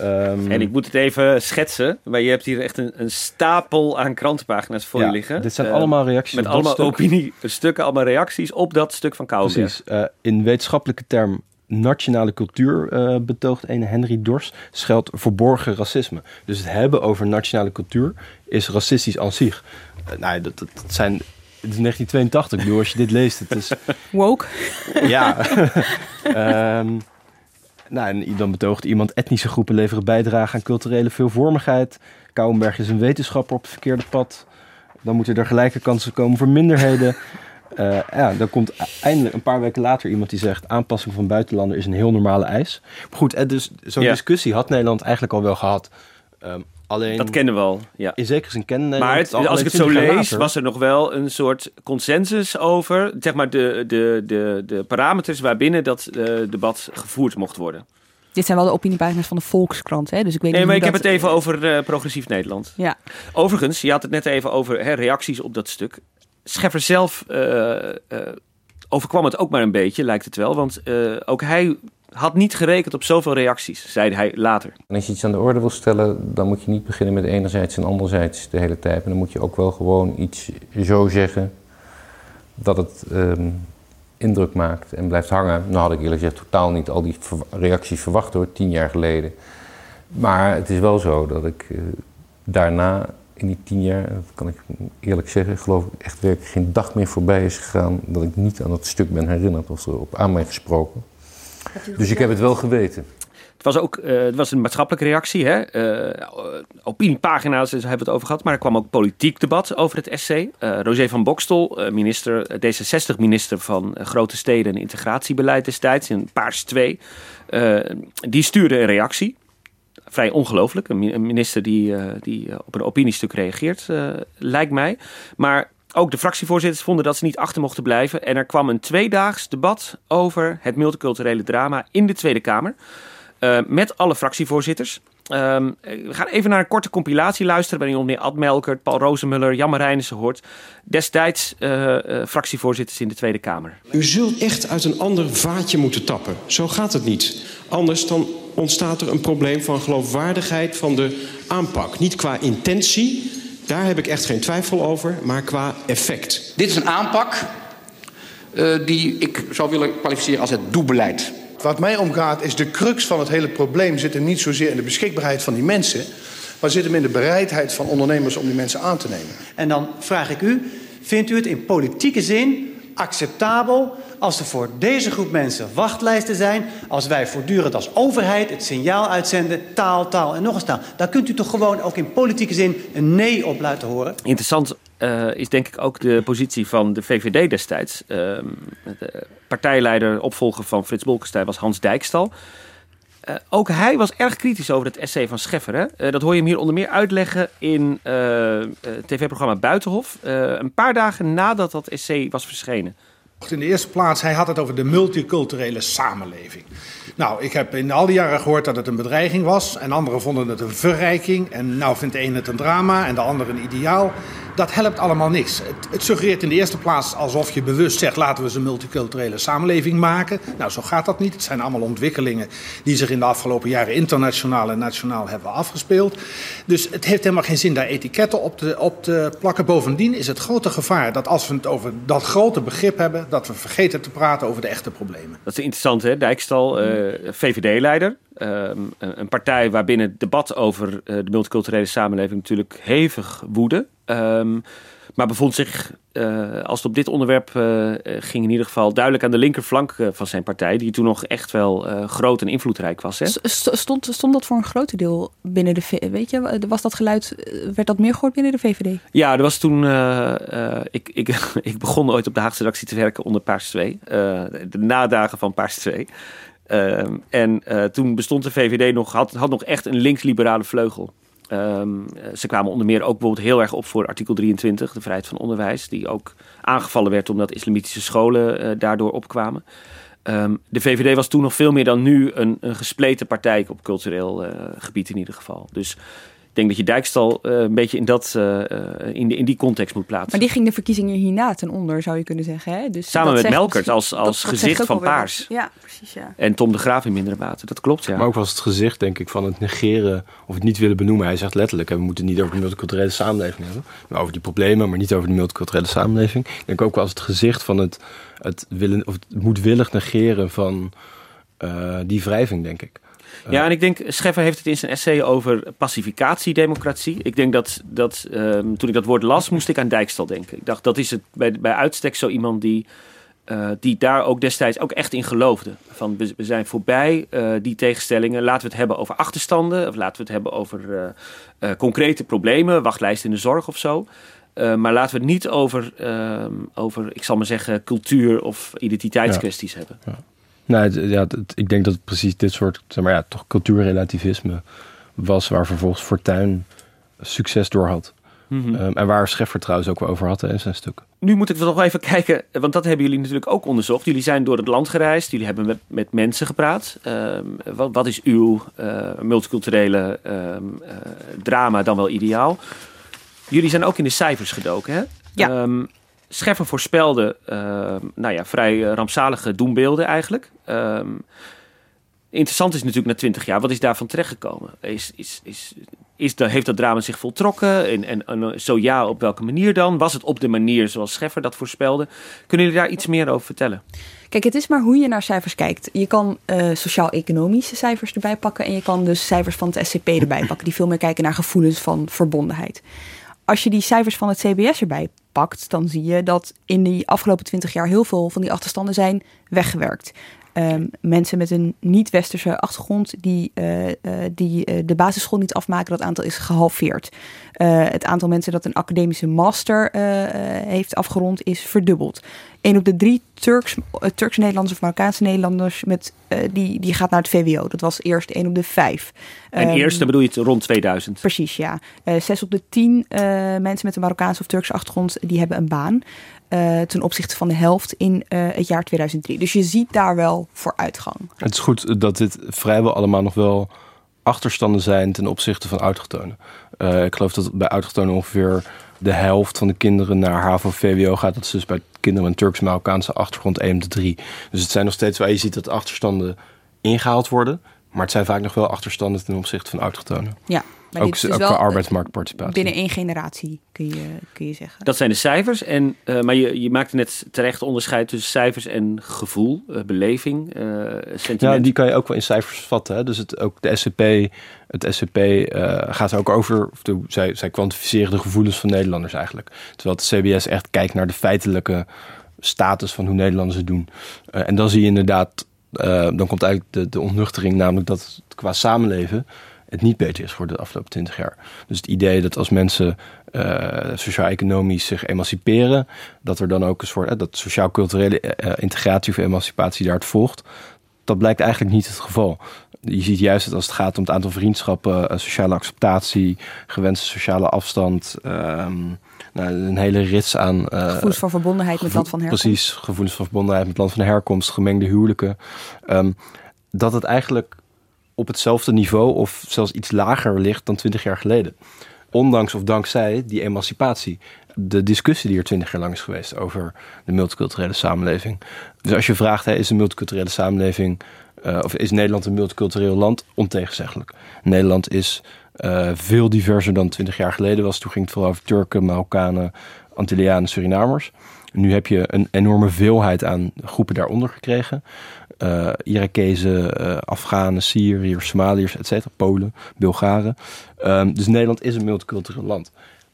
Um, en ik moet het even schetsen, maar je hebt hier echt een, een stapel aan krantenpagina's voor ja, je liggen. Dit zijn uh, allemaal reacties Met allemaal opiniestukken, allemaal reacties op dat stuk van Kouwenberg. Precies. Uh, in wetenschappelijke term nationale cultuur uh, betoogt een Henry Dors, scheldt verborgen racisme. Dus het hebben over nationale cultuur is racistisch aan zich. Uh, nou, dat, dat, zijn het is 1982. Ik bedoel, als je dit leest, het is... [LAUGHS] Woke. Ja. [LAUGHS] Ehm, nou, en dan betoogt iemand etnische groepen leveren bijdrage aan culturele veelvormigheid. Kouwenberg is een wetenschapper op het verkeerde pad. Dan moeten er gelijke kansen komen voor minderheden. Uh, ja, dan komt eindelijk een paar weken later iemand die zegt... aanpassing van buitenlanders is een heel normale eis. Maar goed, eh, dus zo'n Ja. discussie had Nederland eigenlijk al wel gehad. Ehm, alleen, Dat kennen we al, ja. in zekere zin kennen Maar het- al, als ik het zo 20 jaar lees, later- was er nog wel een soort consensus over, zeg maar, de, de, de, de parameters waarbinnen dat eh, debat gevoerd mocht worden. Dit zijn wel de opiniepagina's van de Volkskrant, hè? Dus ik weet Nee, niet maar ik heb het even over eh, progressief Nederland. Ja, Overigens, je had het net even over hè, reacties op dat stuk. Scheffer zelf eh, eh, overkwam het ook maar een beetje, lijkt het wel. Want eh, ook hij had niet gerekend op zoveel reacties, zei hij later. En als je iets aan de orde wil stellen, dan moet je niet beginnen met enerzijds en anderzijds de hele tijd. En dan moet je ook wel gewoon iets zo zeggen dat het ehm, indruk maakt en blijft hangen. Nou had ik eerlijk gezegd totaal niet al die reacties verwacht hoor, tien jaar geleden. Maar het is wel zo dat ik eh, daarna in die tien jaar, dat kan ik eerlijk zeggen, geloof ik echt werkelijk geen dag meer voorbij is gegaan dat ik niet aan dat stuk ben herinnerd of erop aan mij gesproken. Dus ik heb het wel geweten. Het was ook eh, het was een maatschappelijke reactie. Hè? Eh, opiniepagina's daar hebben we het over gehad. Maar er kwam ook politiek debat over het essay. Eh Roger van Bokstel, eh, minister, D66-minister van Grote Steden en Integratiebeleid destijds, in Paars 2, eh, die stuurde een reactie. Vrij ongelooflijk. Een mi- een minister die, eh, die eh, op een opiniestuk reageert, eh, lijkt mij. Maar ook de fractievoorzitters vonden dat ze niet achter mochten blijven. En er kwam een tweedaags debat over het multiculturele drama in de Tweede Kamer. Met alle fractievoorzitters. Ehm, we gaan even naar een korte compilatie luisteren. waarin onder meer Ad Melkert, Paul Rozemuller, Jan Marijnissen hoort. Destijds fractievoorzitters in de Tweede Kamer. U zult echt uit een ander vaatje moeten tappen. Zo gaat het niet. Anders dan ontstaat er een probleem van geloofwaardigheid van de aanpak. Niet qua intentie, daar heb ik echt geen twijfel over, maar qua effect. Dit is een aanpak eh, die ik zou willen kwalificeren als het doelbeleid. Wat mij omgaat is de crux van het hele probleem zit hem niet zozeer in de beschikbaarheid van die mensen, maar zit hem in de bereidheid van ondernemers om die mensen aan te nemen. En dan vraag ik u, vindt u het in politieke zin acceptabel als er voor deze groep mensen wachtlijsten zijn, als wij voortdurend als overheid het signaal uitzenden, taal, taal en nog eens taal. Daar kunt u toch gewoon ook in politieke zin een nee op laten horen? Interessant eh, is denk ik ook de positie van de VVD destijds. Ehm, de partijleider, opvolger van Frits Bolkestein was Hans Dijkstal. Eh, ook hij was erg kritisch over het essay van Scheffer. Eh, dat hoor je hem hier onder meer uitleggen in het tv-programma Buitenhof. een paar dagen nadat dat essay was verschenen. In de eerste plaats, hij had het over de multiculturele samenleving. Nou, ik heb in al die jaren gehoord dat het een bedreiging was. En anderen vonden het een verrijking. En nou vindt de een het een drama en de ander een ideaal. Dat helpt allemaal niks. Het, suggereert in de eerste plaats alsof je bewust zegt... laten we eens een multiculturele samenleving maken. Nou, zo gaat dat niet. Het zijn allemaal ontwikkelingen die zich in de afgelopen jaren... internationaal en nationaal hebben afgespeeld. Dus het heeft helemaal geen zin daar etiketten op te, op te plakken. Bovendien is het grote gevaar dat als we het over dat grote begrip hebben... dat we vergeten te praten over de echte problemen. Dat is interessant, hè? Dijkstal, eh, VVD-leider. Ehm, een partij waarbinnen het debat over eh, de multiculturele samenleving natuurlijk hevig woedde. Ehm, maar bevond zich, eh, als het op dit onderwerp eh, ging, in ieder geval duidelijk aan de linkerflank eh, van zijn partij. Die toen nog echt wel groot en invloedrijk was. Hè? Stond, stond dat voor een groot deel binnen de V- weet je, was dat geluid, werd dat meer gehoord binnen de VVD? Ja, er was toen. ik, ik, [LAUGHS] ik begon ooit op de Haagse redactie te werken onder Paars 2. eh, de nadagen van Paars 2. Ehm, en toen bestond de VVD nog, had, had nog echt een links-liberale vleugel. Ehm, eh, ze kwamen onder meer ook bijvoorbeeld heel erg op voor artikel 23, de vrijheid van onderwijs, die ook aangevallen werd omdat islamitische scholen eh, daardoor opkwamen. Ehm, de VVD was toen nog veel meer dan nu een, gespleten partij op cultureel eh, gebied in ieder geval. Dus denk dat je Dijkstal eh, een beetje in, dat, eh, eh, in, de, in die context moet plaatsen. Maar die ging de verkiezingen hierna ten onder, zou je kunnen zeggen. Hè? Dus Samen dat met Melkert als, als dat gezicht van. Paars. Ja, precies, ja. En Tom de Graaf in mindere mate. Dat klopt, ja. Maar ook was het gezicht, denk ik, van het negeren of het niet willen benoemen. Hij zegt letterlijk, hè, we moeten het niet over de multiculturele samenleving hebben. Maar over die problemen, maar niet over de multiculturele samenleving. Ik denk ook wel als het gezicht van het, het, willen, of het moedwillig negeren van eh, die wrijving, denk ik. Ja, en ik denk, Scheffer heeft het in zijn essay over pacificatiedemocratie. Ik denk dat, dat ehm, toen ik dat woord las, moest ik aan Dijkstal denken. Ik dacht, dat is het bij, bij uitstek zo iemand die, uh, die daar ook destijds ook echt in geloofde. Van, we, we zijn voorbij uh, die tegenstellingen. Laten we het hebben over achterstanden. Of laten we het hebben over uh, concrete problemen. Wachtlijsten in de zorg of zo. maar laten we het niet over, ehm, over, ik zal maar zeggen, cultuur of identiteitskwesties ja. hebben. Ja. Nou, ja, ik denk dat het precies dit soort, zeg maar ja, toch cultuurrelativisme was waar vervolgens Fortuyn succes door had. Mm -hmm. um, en waar Scheffer trouwens ook wel over had in zijn stuk. Nu moet ik nog even kijken, want dat hebben jullie natuurlijk ook onderzocht. Jullie zijn door het land gereisd, jullie hebben met, met mensen gepraat. Um, wat, wat, is uw uh, multiculturele um, uh, drama dan wel ideaal? Jullie zijn ook in de cijfers gedoken, hè? Ja. Scheffer voorspelde uh, nou ja, vrij rampzalige doembeelden eigenlijk. Um, interessant is natuurlijk na twintig jaar, wat is daarvan terechtgekomen? Is, is, is, is de, heeft dat drama zich voltrokken? En, en, zo ja, op welke manier dan? Was het op de manier zoals Scheffer dat voorspelde? Kunnen jullie daar iets meer over vertellen? Kijk, het is maar hoe je naar cijfers kijkt. Je kan uh, sociaal-economische cijfers erbij pakken... en je kan dus cijfers van het SCP erbij pakken... die veel meer kijken naar gevoelens van verbondenheid. Als je die cijfers van het CBS erbij pakt, dan zie je dat in die afgelopen twintig jaar heel veel van die achterstanden zijn weggewerkt. Um, mensen met een niet-westerse achtergrond die, uh, uh, die uh, de basisschool niet afmaken, dat aantal is gehalveerd. het aantal mensen dat een academische master heeft afgerond is verdubbeld. Een op de drie Turks, Turks Nederlanders of Marokkaanse Nederlanders met, die, die gaat naar het VWO. Dat was eerst één op de vijf. En um, eerst bedoel je het rond 2000? Precies, ja. zes op de tien mensen met een Marokkaanse of Turkse achtergrond die hebben een baan. Uh, ten opzichte van de helft in uh, het jaar 2003. Dus je ziet daar wel vooruitgang. Het is goed dat dit vrijwel allemaal nog wel achterstanden zijn ten opzichte van autochtonen. Uh, ik geloof dat bij autochtonen ongeveer de helft van de kinderen naar HAVO-VWO gaat. Dat is dus bij kinderen met Turks-Marokkaanse achtergrond 1 op de 3. Dus het zijn nog steeds waar je ziet dat achterstanden ingehaald worden. Maar het zijn vaak nog wel achterstanden ten opzichte van autochtonen. Ja, maar ook dit is dus ook wel qua arbeidsmarktparticipatie. binnen één generatie, kun je, kun je zeggen. Dat zijn de cijfers. En, uh, maar je, je maakte net terecht onderscheid tussen cijfers en gevoel, uh, beleving, uh, sentiment. Ja, die kan je ook wel in cijfers vatten. Hè? Dus het, ook de SCP, het SCP gaat ook over, of de, zij, zij kwantificeren de gevoelens van Nederlanders eigenlijk. Terwijl het CBS echt kijkt naar de feitelijke status van hoe Nederlanders het doen. en dan zie je inderdaad, dan komt eigenlijk de, de ontnuchtering, namelijk dat qua samenleven het niet beter is geworden de afgelopen twintig jaar. Dus het idee dat als mensen uh, sociaal-economisch zich emanciperen, dat er dan ook een soort, uh, dat sociaal-culturele uh, integratie of emancipatie daaruit volgt, dat blijkt eigenlijk niet het geval. Je ziet juist dat als het gaat om het aantal vriendschappen, sociale acceptatie, gewenste sociale afstand, um, nou, een hele rits aan. gevoelens van verbondenheid met land van herkomst. Precies, gevoelens van verbondenheid met land van herkomst, gemengde huwelijken. Um, dat het eigenlijk op hetzelfde niveau of zelfs iets lager ligt dan twintig jaar geleden. Ondanks of dankzij die emancipatie. De discussie die er twintig jaar lang is geweest over de multiculturele samenleving. Dus als je vraagt, is een multiculturele samenleving, uh, of is Nederland een multicultureel land? Ontegenzeggelijk. Nederland is uh, veel diverser dan twintig jaar geleden was. Toen ging het vooral over Turken, Marokkanen, Antillianen, Surinamers. Nu heb je een enorme veelheid aan groepen daaronder gekregen. Uh, Irakezen, uh, Afghanen, Syriërs, Somaliërs, et cetera, Polen, Bulgaren. Um, dus Nederland is een multicultureel land.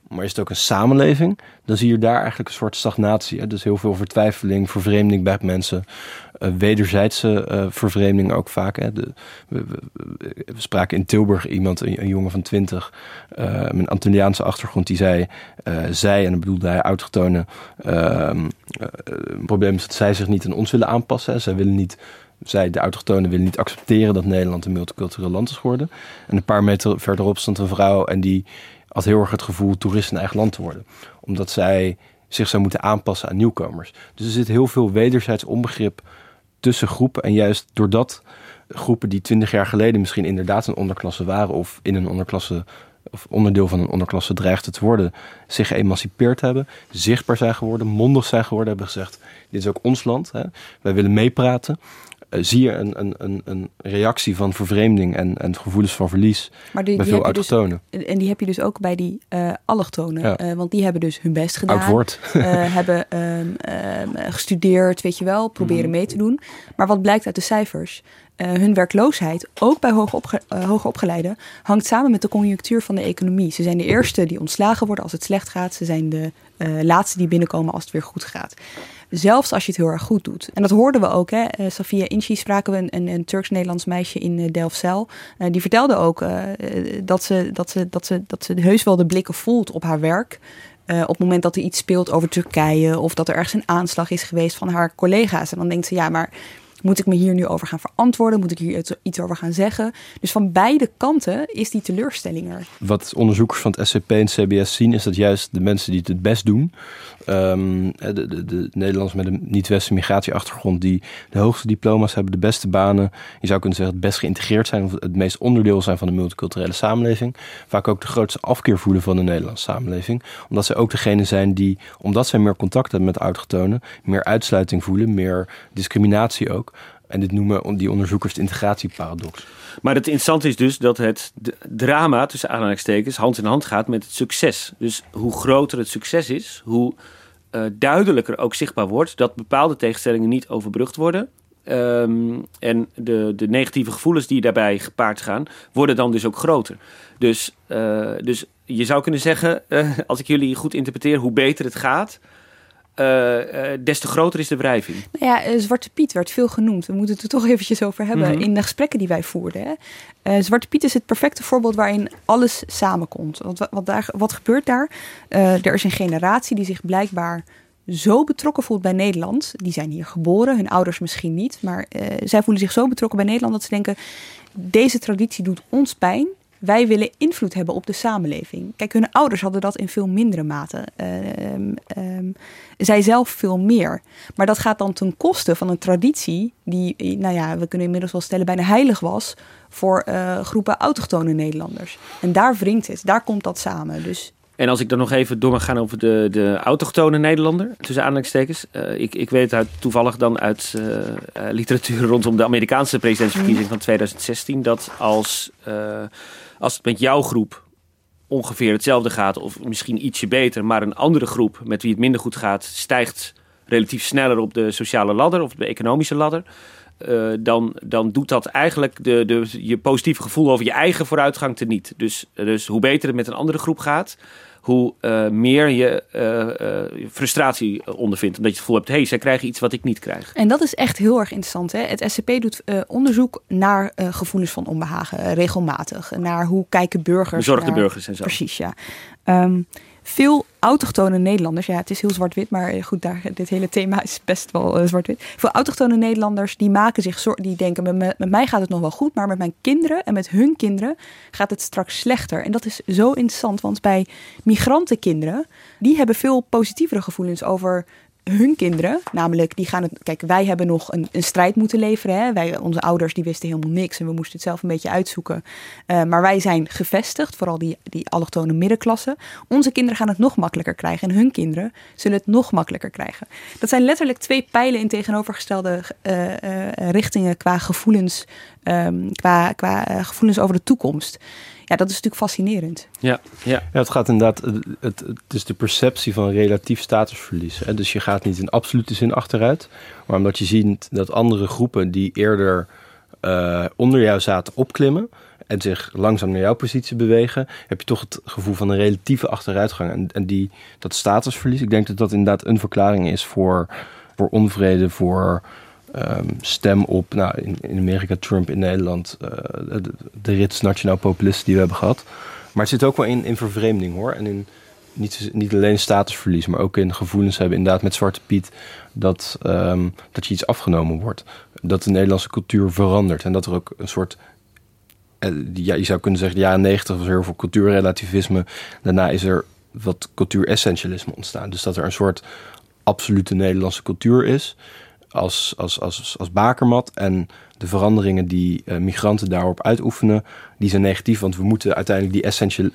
Maar is het ook een samenleving, dan zie je daar eigenlijk een soort stagnatie. Dus heel veel vertwijfeling, vervreemding bij mensen. Uh, wederzijdse uh, vervreemding ook vaak. Hè? We, spraken in Tilburg iemand, een, jongen van twintig, met een Antilliaanse achtergrond, die zei, zij, en dan bedoelde hij autochtonen, een probleem is dat zij zich niet aan ons willen aanpassen. Zij willen niet zij, de autochtonen, willen niet accepteren dat Nederland een multicultureel land is geworden. En een paar meter verderop stond een vrouw en die had heel erg het gevoel toerist in eigen land te worden. Omdat zij zich zou moeten aanpassen aan nieuwkomers. Dus er zit heel veel wederzijds onbegrip tussen groepen. En juist doordat groepen die twintig jaar geleden misschien inderdaad een onderklasse waren... of in een onderklasse of onderdeel van een onderklasse dreigden te worden... zich geëmancipeerd hebben, zichtbaar zijn geworden, mondig zijn geworden... hebben gezegd, dit is ook ons land, hè? wij willen meepraten... Uh, zie je een, een, een, een reactie van vervreemding en, en gevoelens van verlies maar die, bij die veel heb je dus- autochtonen. en die heb je dus ook bij die uh, allochtonen. Ja. Uh, want die hebben dus hun best gedaan. Oud woord. uh, [LAUGHS] hebben um, um, gestudeerd, weet je wel, proberen Mhm. mee te doen. Maar wat blijkt uit de cijfers? hun werkloosheid, ook bij hoger, opge opgeleiden, hangt samen met de conjunctuur van de economie. Ze zijn de eerste die ontslagen worden als het slecht gaat. Ze zijn de laatste die binnenkomen als het weer goed gaat. Zelfs als je het heel erg goed doet. En dat hoorden we ook. Hè. Uh, Safia Inchi spraken we, een, een, Turks-Nederlands meisje in uh, Delfzijl. Uh, die vertelde ook dat, ze, dat, ze, dat, ze, dat ze heus wel de blikken voelt op haar werk. op het moment dat er iets speelt over Turkije of dat er ergens een aanslag is geweest van haar collega's. En dan denkt ze, ja, maar moet ik me hier nu over gaan verantwoorden? Moet ik hier iets over gaan zeggen? Dus van beide kanten is die teleurstelling er. Wat onderzoekers van het SCP en CBS zien, is dat juist de mensen die het het best doen, um, de, de, de, Nederlanders met een niet-westerse migratieachtergrond, die de hoogste diploma's hebben, de beste banen, je zou kunnen zeggen het best geïntegreerd zijn, of het meest onderdeel zijn van de multiculturele samenleving, vaak ook de grootste afkeer voelen van de Nederlandse samenleving, omdat zij ook degene zijn die, omdat zij meer contact hebben met autochtonen, meer uitsluiting voelen, meer discriminatie ook. En dit noemen die onderzoekers de integratieparadox. Maar het interessante is dus dat het drama tussen aanhalingstekens hand in hand gaat met het succes. Dus hoe groter het succes is, hoe uh, duidelijker ook zichtbaar wordt dat bepaalde tegenstellingen niet overbrugd worden. Um, en de, de negatieve gevoelens die daarbij gepaard gaan, worden dan dus ook groter. Dus, uh, dus je zou kunnen zeggen, uh, als ik jullie goed interpreteer, hoe beter het gaat, uh, des te groter is de wrijving. Nou ja, uh, Zwarte Piet werd veel genoemd. We moeten het er toch eventjes over hebben mhm. in de gesprekken die wij voerden. Hè. Zwarte Piet is het perfecte voorbeeld waarin alles samenkomt. Wat, wat, daar, wat gebeurt daar? er is een generatie die zich blijkbaar zo betrokken voelt bij Nederland. Die zijn hier geboren, hun ouders misschien niet. Maar zij voelen zich zo betrokken bij Nederland dat ze denken... deze traditie doet ons pijn wij willen invloed hebben op de samenleving. Kijk, hun ouders hadden dat in veel mindere mate. Uh, um, zij zelf veel meer. Maar dat gaat dan ten koste van een traditie die, nou ja, we kunnen inmiddels wel stellen, bijna heilig was voor uh, groepen autochtone Nederlanders. En daar wringt het, daar komt dat samen. Dus en als ik dan nog even door mag gaan over de, de autochtone Nederlander, tussen aanhalingstekens. Uh, ik, ik weet uit, toevallig dan uit uh, uh, literatuur rondom de Amerikaanse presidentsverkiezing van 2016... dat als als het met jouw groep ongeveer hetzelfde gaat, of misschien ietsje beter, maar een andere groep met wie het minder goed gaat, stijgt relatief sneller op de sociale ladder of de economische ladder. Uh, dan, dan doet dat eigenlijk de, de, je positieve gevoel over je eigen vooruitgang teniet. Dus, dus hoe beter het met een andere groep gaat, hoe uh, meer je uh, frustratie ondervindt. Omdat je het gevoel hebt, hé, hey, zij krijgen iets wat ik niet krijg. En dat is echt heel erg interessant. Hè? Het SCP doet onderzoek naar gevoelens van onbehagen, regelmatig. Naar hoe kijken burgers. Bezorgde naar... burgers en zo. Precies, ja. Um, veel autochtone Nederlanders, ja, het is heel zwart-wit, maar goed, daar, dit hele thema is best wel uh, zwart-wit. Veel autochtone Nederlanders die maken zich zorgen, die denken: met, met mij gaat het nog wel goed, maar met mijn kinderen en met hun kinderen gaat het straks slechter. En dat is zo interessant, want bij migrantenkinderen, die hebben veel positievere gevoelens over hun kinderen, namelijk die gaan het. Kijk, wij hebben nog een, een strijd moeten leveren. Hè? Wij, onze ouders die wisten helemaal niks en we moesten het zelf een beetje uitzoeken. Uh, maar wij zijn gevestigd, vooral die, die allochtone middenklasse. Onze kinderen gaan het nog makkelijker krijgen en hun kinderen zullen het nog makkelijker krijgen. Dat zijn letterlijk twee pijlen in tegenovergestelde uh, uh, richtingen qua gevoelens, um, qua, qua gevoelens over de toekomst ja, dat is natuurlijk fascinerend. Ja, ja. ja het gaat inderdaad, het, het, is de perceptie van relatief statusverlies. Hè? Dus je gaat niet in absolute zin achteruit, maar omdat je ziet dat andere groepen die eerder uh, onder jou zaten opklimmen en zich langzaam naar jouw positie bewegen, heb je toch het gevoel van een relatieve achteruitgang. En, en die, dat statusverlies, ik denk dat dat inderdaad een verklaring is voor, voor onvrede, voor um, stem op, nou, in, Amerika Trump, in Nederland uh, de, de rits nationaal populisten die we hebben gehad. Maar het zit ook wel in, in vervreemding hoor. En in niet, niet alleen statusverlies, maar ook in gevoelens hebben, inderdaad met Zwarte Piet, dat, um, dat je iets afgenomen wordt. Dat de Nederlandse cultuur verandert en dat er ook een soort eh, ja, je zou kunnen zeggen, de jaren negentig was er heel veel cultuurrelativisme. Daarna is er wat cultuuressentialisme ontstaan. Dus dat er een soort absolute Nederlandse cultuur is als, als, als, als bakermat. En de veranderingen die uh, migranten daarop uitoefenen, die zijn negatief. Want we moeten uiteindelijk die essential,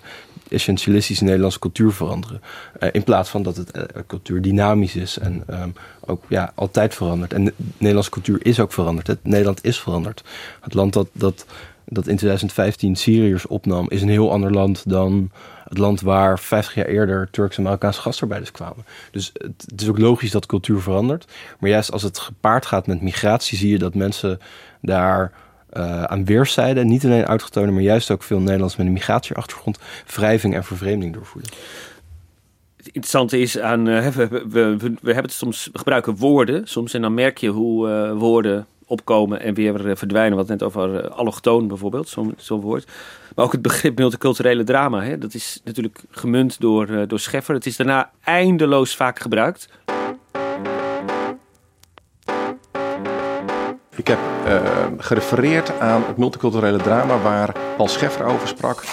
essentialistische Nederlandse cultuur veranderen. Uh, in plaats van dat het uh, cultuur dynamisch is en um, ook ja, altijd verandert. En de Nederlandse cultuur is ook veranderd. Het Nederland is veranderd. Het land dat, dat, dat in 2015 Syriërs opnam, is een heel ander land dan het land waar 50 jaar eerder Turkse en Marokkaanse gastarbeiders kwamen. Dus het, is ook logisch dat cultuur verandert. Maar juist als het gepaard gaat met migratie, zie je dat mensen daar uh, aan weerszijden, niet alleen autochtonen, maar juist ook veel Nederlands met een migratieachtergrond, wrijving en vervreemding doorvoeren. Het interessante is aan, uh, we, we, we, we, hebben het soms, gebruiken woorden soms en dan merk je hoe uh, woorden opkomen en weer verdwijnen. Wat net over allochtoon bijvoorbeeld, zo'n zo woord. Maar ook het begrip multiculturele drama, hè, dat is natuurlijk gemunt door, door Scheffer. Het is daarna eindeloos vaak gebruikt. Ik heb uh, gerefereerd aan het multiculturele drama waar Paul Scheffer over sprak.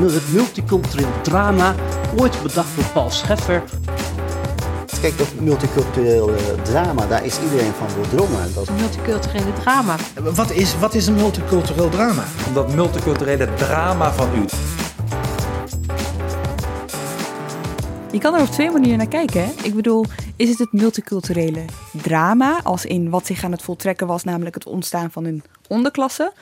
Het multicultureel drama, ooit bedacht door Paul Scheffer. Kijk, dat multiculturele drama, daar is iedereen van doordrongen. Dat... Multiculturele drama. Wat is, wat is een multicultureel drama? Dat multiculturele drama van u. Je kan er op twee manieren naar kijken. Hè? Ik bedoel, is het het multiculturele drama, als in wat zich aan het voltrekken was, namelijk het ontstaan van een onderklasse?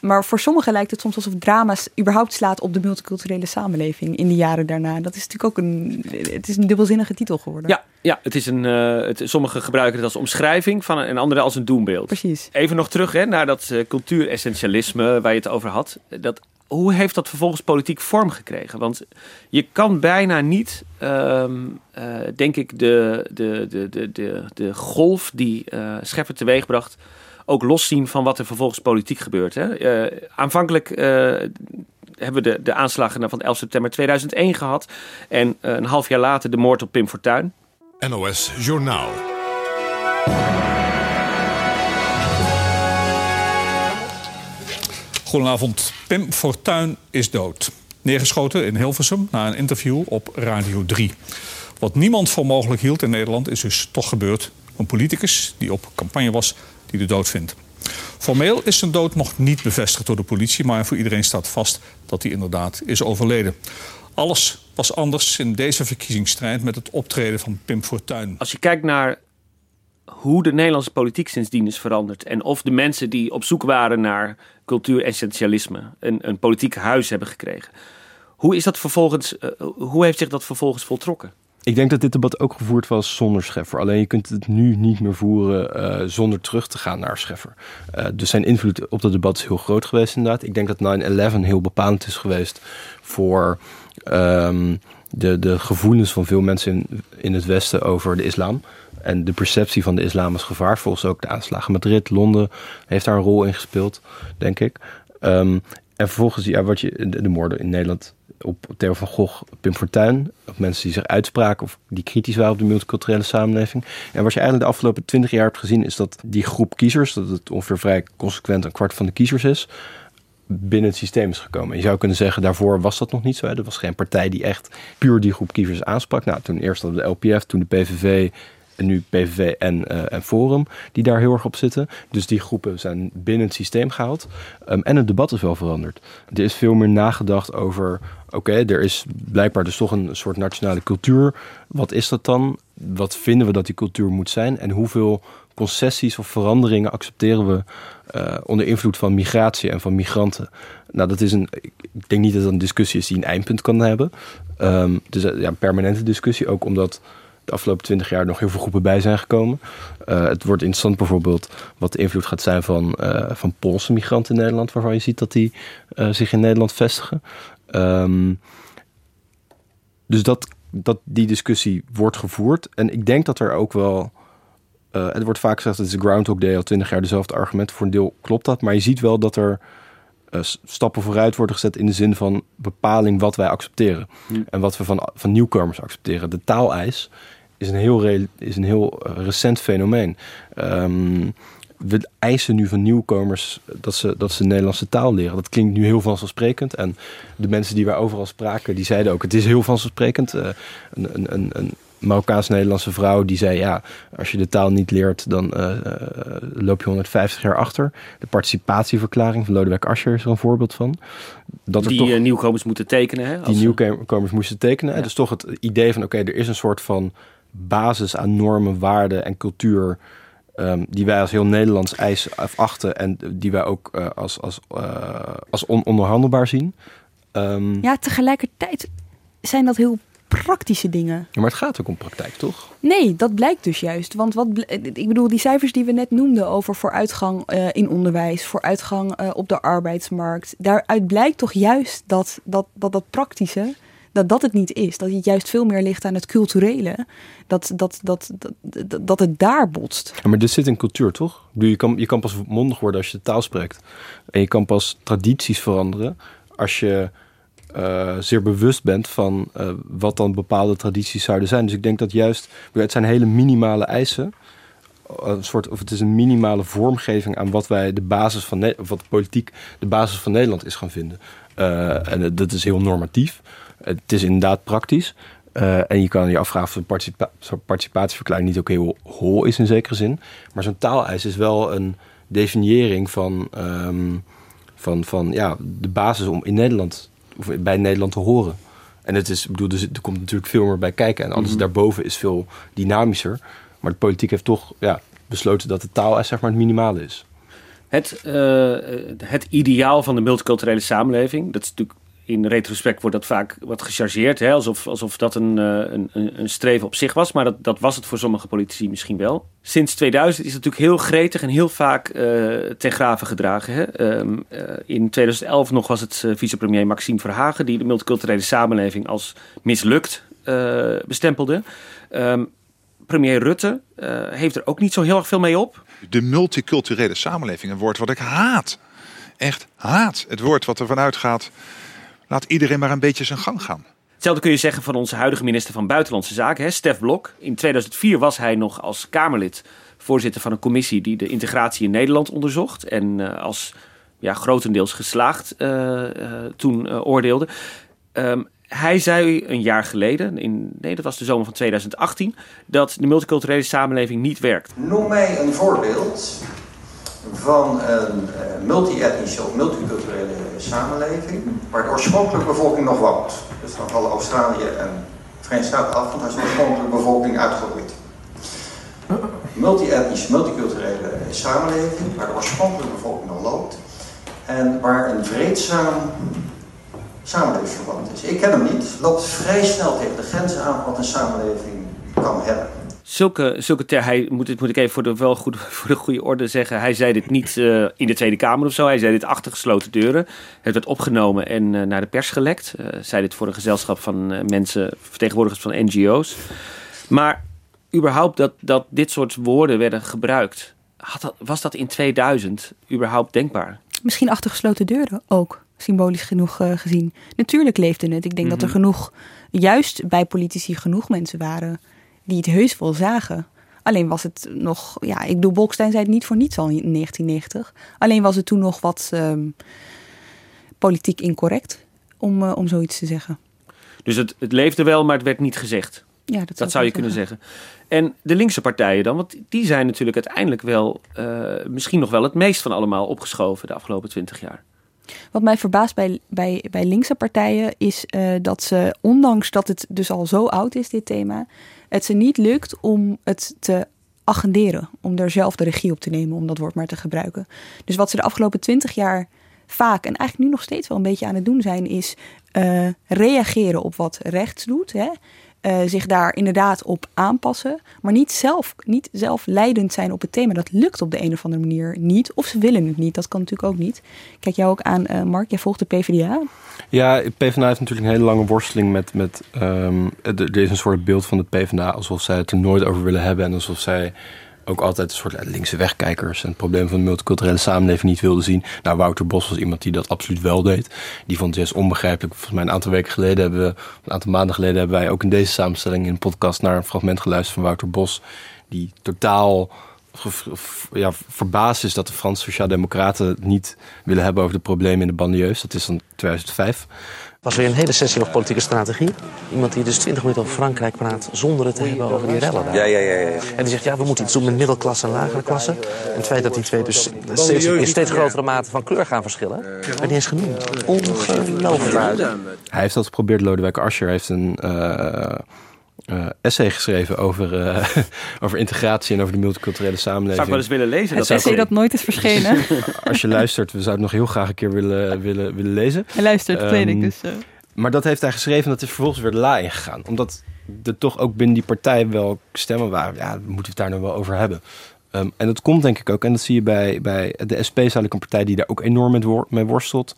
Maar voor sommigen lijkt het soms alsof drama's überhaupt slaat op de multiculturele samenleving in de jaren daarna. Dat is natuurlijk ook een, het is een dubbelzinnige titel geworden. Ja, ja het is een, uh, het, sommigen gebruiken het als omschrijving van een, en anderen als een doembeeld. Precies. Even nog terug hè, naar dat uh, cultuuressentialisme waar je het over had. Dat hoe heeft dat vervolgens politiek vorm gekregen? Want je kan bijna niet, um, uh, denk ik, de, de, de, de, de, de golf die Scheffer teweegbracht ook loszien van wat er vervolgens politiek gebeurt. Hè? Uh, aanvankelijk hebben we de, de aanslagen van 11 september 2001 gehad. En een half jaar later de moord op Pim Fortuyn. NOS Journaal. Goedenavond. Pim Fortuyn is dood. Neergeschoten in Hilversum na een interview op Radio 3. Wat niemand voor mogelijk hield in Nederland is dus toch gebeurd. Een politicus die op campagne was, die de dood vindt. Formeel is zijn dood nog niet bevestigd door de politie... maar voor iedereen staat vast dat hij inderdaad is overleden. Alles was anders in deze verkiezingsstrijd met het optreden van Pim Fortuyn. Als je kijkt naar hoe de Nederlandse politiek sindsdien is veranderd. En of de mensen die op zoek waren naar cultuur-essentialisme een, een politiek huis hebben gekregen. Hoe, is dat vervolgens, uh, hoe heeft zich dat vervolgens voltrokken? Ik denk dat dit debat ook gevoerd was zonder Scheffer. Alleen je kunt het nu niet meer voeren uh, zonder terug te gaan naar Scheffer. Uh, dus zijn invloed op dat debat is heel groot geweest inderdaad. Ik denk dat 9-11 heel bepalend is geweest voor um, de, de gevoelens van veel mensen in, in het Westen over de islam. En de perceptie van de islam als gevaar, volgens ook de aanslagen Madrid, Londen, heeft daar een rol in gespeeld, denk ik. Um, en vervolgens, ja, wat je, de moorden in Nederland op Theo van Gogh, Pim Fortuyn, op mensen die zich uitspraken of die kritisch waren op de multiculturele samenleving. En wat je eigenlijk de afgelopen twintig jaar hebt gezien, is dat die groep kiezers, dat het ongeveer vrij consequent een kwart van de kiezers is, binnen het systeem is gekomen. Je zou kunnen zeggen, daarvoor was dat nog niet zo. Er was geen partij die echt puur die groep kiezers aansprak. Nou, toen eerst hadden de LPF, toen de PVV, en nu PVV en, uh, en Forum, die daar heel erg op zitten. Dus die groepen zijn binnen het systeem gehaald. Um, en het debat is wel veranderd. Er is veel meer nagedacht over, oké, er is blijkbaar dus toch een soort nationale cultuur. Wat is dat dan? Wat vinden we dat die cultuur moet zijn? En hoeveel concessies of veranderingen accepteren we uh, onder invloed van migratie en van migranten? Nou, dat is een. Ik denk niet dat dat een discussie is die een eindpunt kan hebben. Um, dus ja, een permanente discussie, ook omdat de afgelopen twintig jaar nog heel veel groepen bij zijn gekomen. Uh, het wordt interessant bijvoorbeeld wat de invloed gaat zijn van, uh, van Poolse migranten in Nederland, waarvan je ziet dat die uh, zich in Nederland vestigen. Um, dus dat, dat die discussie wordt gevoerd. En ik denk dat er ook wel. het wordt vaak gezegd dat het is Groundhog Day al twintig jaar dezelfde argumenten. Voor een deel klopt dat. Maar je ziet wel dat er uh, stappen vooruit worden gezet in de zin van bepaling wat wij accepteren. Hmm. En wat we van, van nieuwkomers accepteren. De taaleis is een heel, re is een heel uh, recent fenomeen. Um, we eisen nu van nieuwkomers dat ze, dat ze de Nederlandse taal leren. Dat klinkt nu heel vanzelfsprekend. En de mensen die wij overal spraken, die zeiden ook... het is heel vanzelfsprekend. Uh, een, een, een, een Marokkaans-Nederlandse vrouw die zei: Ja, als je de taal niet leert, dan uh, uh, loop je 150 jaar achter. De participatieverklaring van Lodewijk Asscher is er een voorbeeld van. Dat die toch, nieuwkomers moeten tekenen. Hè, die nieuwkomers moesten tekenen. Ja. Dus toch het idee van: oké, okay, er is een soort van basis aan normen, waarden en cultuur. Um, die wij als heel Nederlands eis achten en die wij ook uh, als, als, als on onderhandelbaar zien. Um, ja, tegelijkertijd zijn dat heel praktische dingen. Ja, maar het gaat ook om praktijk, toch? Nee, dat blijkt dus juist. Want wat, ik bedoel, die cijfers die we net noemden over vooruitgang uh, in onderwijs, vooruitgang uh, op de arbeidsmarkt. Daaruit blijkt toch juist dat dat, dat, dat praktische, dat dat het niet is. Dat het juist veel meer ligt aan het culturele. Dat, dat, dat, dat, dat het daar botst. Ja, maar dit zit in cultuur, toch? Je kan, je kan pas mondig worden als je de taal spreekt. En je kan pas tradities veranderen als je uh, zeer bewust bent van uh, wat dan bepaalde tradities zouden zijn. Dus ik denk dat juist, het zijn hele minimale eisen. Een soort, of het is een minimale vormgeving aan wat wij de basis van wat de politiek de basis van Nederland is gaan vinden. Uh, en dat is heel normatief. Het is inderdaad praktisch. en je kan je afvragen of een participa participatieverklaring niet ook heel hol is in zekere zin. Maar zo'n taaleis is wel een definiëring van, um, van, van ja, de basis om in Nederland of bij Nederland te horen. En het is, ik bedoel, dus er komt natuurlijk veel meer bij kijken. En alles mm -hmm. daarboven is veel dynamischer. Maar de politiek heeft toch ja, besloten dat de taal zeg maar het minimale is. Het, uh, het ideaal van de multiculturele samenleving, dat is natuurlijk in retrospect wordt dat vaak wat gechargeerd. Hè? Alsof, alsof dat een, een, een streven op zich was. Maar dat, dat was het voor sommige politici misschien wel. Sinds 2000 is het natuurlijk heel gretig en heel vaak uh, ten graven gedragen. Hè? Um, uh, in 2011 nog was het vicepremier Maxime Verhagen... die de multiculturele samenleving als mislukt bestempelde. Um, premier Rutte heeft er ook niet zo heel erg veel mee op. De multiculturele samenleving, een woord wat ik haat. Echt haat. Het woord wat ervan uitgaat laat iedereen maar een beetje zijn gang gaan. Hetzelfde kun je zeggen van onze huidige minister van Buitenlandse Zaken, hè, Stef Blok. In 2004 was hij nog als Kamerlid voorzitter van een commissie die de integratie in Nederland onderzocht. En uh, als ja, grotendeels geslaagd uh, uh, toen oordeelde. Um, hij zei een jaar geleden, in, nee, dat was de zomer van 2018, dat de multiculturele samenleving niet werkt. Noem mij een voorbeeld van een uh, multi-etnische of multiculturele samenleving waar de oorspronkelijke bevolking nog woont. Dus dan vallen Australië en Verenigde Staten af, want daar is de oorspronkelijke bevolking uitgeroeid. Multi-etnische, multiculturele samenleving waar de oorspronkelijke bevolking nog loopt en waar een vreedzaam samenlevingsverband is. Ik ken hem niet, loopt vrij snel tegen de grenzen aan wat een samenleving kan hebben. Zulke, zulke ter, hij moet, dit moet ik even voor de, wel goed, [LAUGHS] voor de goede orde zeggen. Hij zei dit niet uh, in de Tweede Kamer of zo. Hij zei dit achter gesloten deuren. Het werd opgenomen en uh, naar de pers gelekt. Uh, zei dit voor een gezelschap van mensen, vertegenwoordigers van NGO's. Maar überhaupt dat, dat dit soort woorden werden gebruikt. Had dat, was dat in 2000 überhaupt denkbaar? Misschien achter gesloten deuren ook, symbolisch genoeg gezien. Natuurlijk leefde het. Ik denk mm -hmm. dat er genoeg, juist bij politici, genoeg mensen waren die het heus wel zagen. Alleen was het nog, ja, ik bedoel, Bolkestein zei het niet voor niets al in 1990. Alleen was het toen nog wat um, politiek incorrect om, uh, om zoiets te zeggen. Dus het, het leefde wel, maar het werd niet gezegd. Ja, dat, dat zou je kunnen zeggen. En de linkse partijen dan, want die zijn natuurlijk uiteindelijk wel uh, misschien nog wel het meest van allemaal opgeschoven de afgelopen twintig jaar. Wat mij verbaast bij, bij, bij linkse partijen is uh, dat ze, ondanks dat het dus al zo oud is, dit thema, het ze niet lukt om het te agenderen. Om er zelf de regie op te nemen, om dat woord maar te gebruiken. Dus wat ze de afgelopen twintig jaar vaak en eigenlijk nu nog steeds wel een beetje aan het doen zijn, is uh, reageren op wat rechts doet. Hè? Uh, zich daar inderdaad op aanpassen, maar niet zelf, niet zelf leidend zijn op het thema. Dat lukt op de een of andere manier niet. Of ze willen het niet, dat kan natuurlijk ook niet. Kijk jou ook aan, uh, Mark, jij volgt de PvdA. Ja, PvdA heeft natuurlijk een hele lange worsteling met... met um, er is een soort beeld van de PvdA alsof zij het er nooit over willen hebben... en alsof zij ook altijd een soort linkse wegkijkers en het probleem van de multiculturele samenleving niet wilden zien. Nou, Wouter Bos was iemand die dat absoluut wel deed. Die vond het juist onbegrijpelijk. Volgens mij een aantal weken geleden hebben we, een aantal maanden geleden hebben wij ook in deze samenstelling in een podcast naar een fragment geluisterd van Wouter Bos, die totaal ja, verbaasd is dat de Franse Sociaaldemocraten het niet willen hebben over de problemen in de banlieues. Dat is dan 2005 was weer een hele sessie over politieke strategie. Iemand die dus 20 minuten over Frankrijk praat zonder het te hebben over die rellen daar. Ja, ja, ja, ja. En die zegt, ja, we moeten iets doen met middelklasse en lagere klasse. En het feit dat die twee dus steeds, in steeds grotere mate van kleur gaan verschillen, werd niet eens genoemd. Ongelooflijk. Hij heeft dat geprobeerd, Lodewijk Asscher heeft een... Uh, uh, essay geschreven over, uh, [LAUGHS] over integratie en over de multiculturele samenleving. Zou ik wel eens willen lezen. Het dat essay dat nooit is verschenen. [LAUGHS] Als je luistert, we zouden het nog heel graag een keer willen, willen, willen lezen. Hij luistert, dat um, weet ik dus. Uh. maar dat heeft hij geschreven dat is vervolgens weer la ingegaan. Omdat er toch ook binnen die partij wel stemmen waren. Ja, moeten we het daar nog wel over hebben. Ehm, en dat komt denk ik ook, en dat zie je bij, bij de SP, is eigenlijk een partij die daar ook enorm mee worstelt.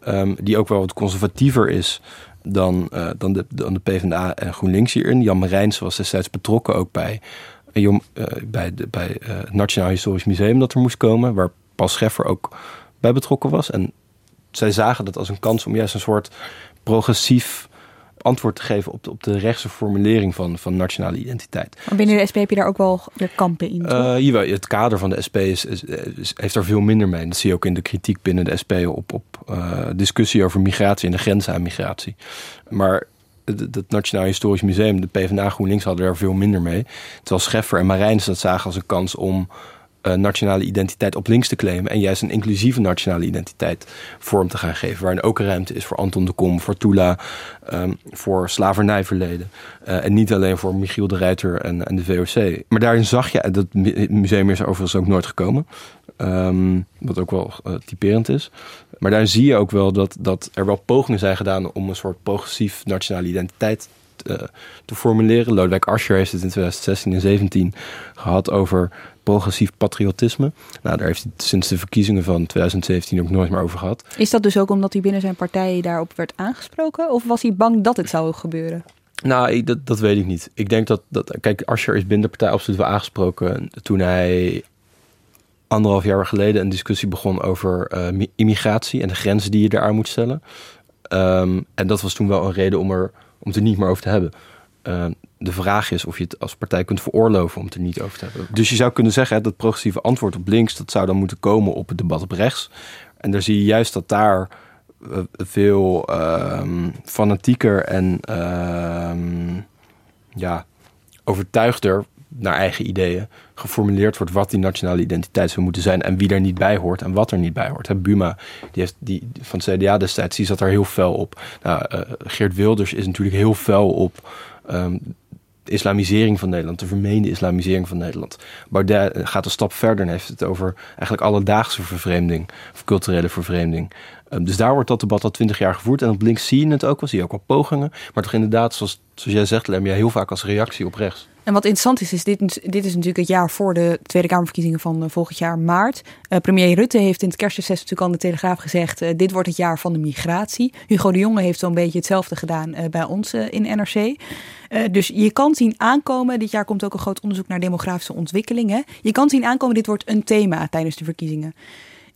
Ehm, die ook wel wat conservatiever is dan, eh, dan, de, dan de PvdA en GroenLinks hierin. Jan Marijns was destijds betrokken ook bij, eh, bij, de, bij eh, het Nationaal Historisch Museum dat er moest komen. Waar Paul Scheffer ook bij betrokken was. En zij zagen dat als een kans om juist een soort progressief antwoord te geven op de, op de rechtse formulering van, van nationale identiteit. Maar binnen de SP heb je daar ook wel weer kampen in. jawel, het kader van de SP is, is, is- heeft er veel minder mee. Dat zie je ook in de kritiek binnen de SP op, op eh, discussie over migratie en de grenzen aan migratie. Maar het, Nationaal Historisch Museum, de PvdA GroenLinks hadden er veel minder mee. Terwijl Scheffer en Marijns dat zagen als een kans om nationale identiteit op links te claimen. En juist een inclusieve nationale identiteit vorm te gaan geven. Waarin ook ruimte is voor Anton de Kom, voor Tula, ehm, voor slavernijverleden. Eh, en niet alleen voor Michiel de Ruiter en, en de VOC. Maar daarin zag je, dat mu- museum is er overigens ook nooit gekomen. Ehm, wat ook wel eh, typerend is. Maar daar zie je ook wel dat, dat er wel pogingen zijn gedaan om een soort progressief nationale identiteit te, te formuleren. Lodewijk Asscher heeft het in 2016 en 2017 gehad over progressief patriotisme. Nou, daar heeft hij sinds de verkiezingen van 2017 ook nooit meer over gehad. Is dat dus ook omdat hij binnen zijn partij daarop werd aangesproken? Of was hij bang dat het zou gebeuren? Nou, ik- dat, dat weet ik niet. Ik denk dat, dat kijk, Asscher is binnen de partij absoluut wel aangesproken toen hij anderhalf jaar geleden een discussie begon over eh, mi- immigratie en de grenzen die je daaraan moet stellen. Ehm, en dat was toen wel een reden om, er, om het er niet meer over te hebben. Ehm, de vraag is of je het als partij kunt veroorloven om het er niet over te hebben. Dus je zou kunnen zeggen, hè, dat progressieve antwoord op links, dat zou dan moeten komen op het debat op rechts. En daar zie je juist dat daar eh, veel ehm, fanatieker en ehm, ja, overtuigder naar eigen ideeën geformuleerd wordt wat die nationale identiteit zou moeten zijn en wie er niet bij hoort en wat er niet bij hoort. Buma, die heeft die, van CDA destijds, die zat er heel fel op. Nou, eh, Geert Wilders is natuurlijk heel fel op ehm, de islamisering van Nederland, de vermeende islamisering van Nederland. Baudet eh, gaat een stap verder en heeft het over eigenlijk alledaagse vervreemding, of culturele vervreemding. Ehm, dus daar wordt dat debat al twintig jaar gevoerd. En op links zie je het ook wel, zie je ook wel pogingen. Maar toch inderdaad, zoals, zoals jij zegt, Lem, ja, heel vaak als reactie op rechts. En wat interessant is, is dit, dit is natuurlijk het jaar voor de Tweede Kamerverkiezingen van eh, volgend jaar maart. Eh, premier Rutte heeft in het kerstreces natuurlijk al in de Telegraaf gezegd... eh, dit wordt het jaar van de migratie. Hugo de Jonge heeft zo'n beetje hetzelfde gedaan bij ons in NRC. Dus je kan zien aankomen, dit jaar komt ook een groot onderzoek naar demografische ontwikkelingen. Je kan zien aankomen, dit wordt een thema tijdens de verkiezingen.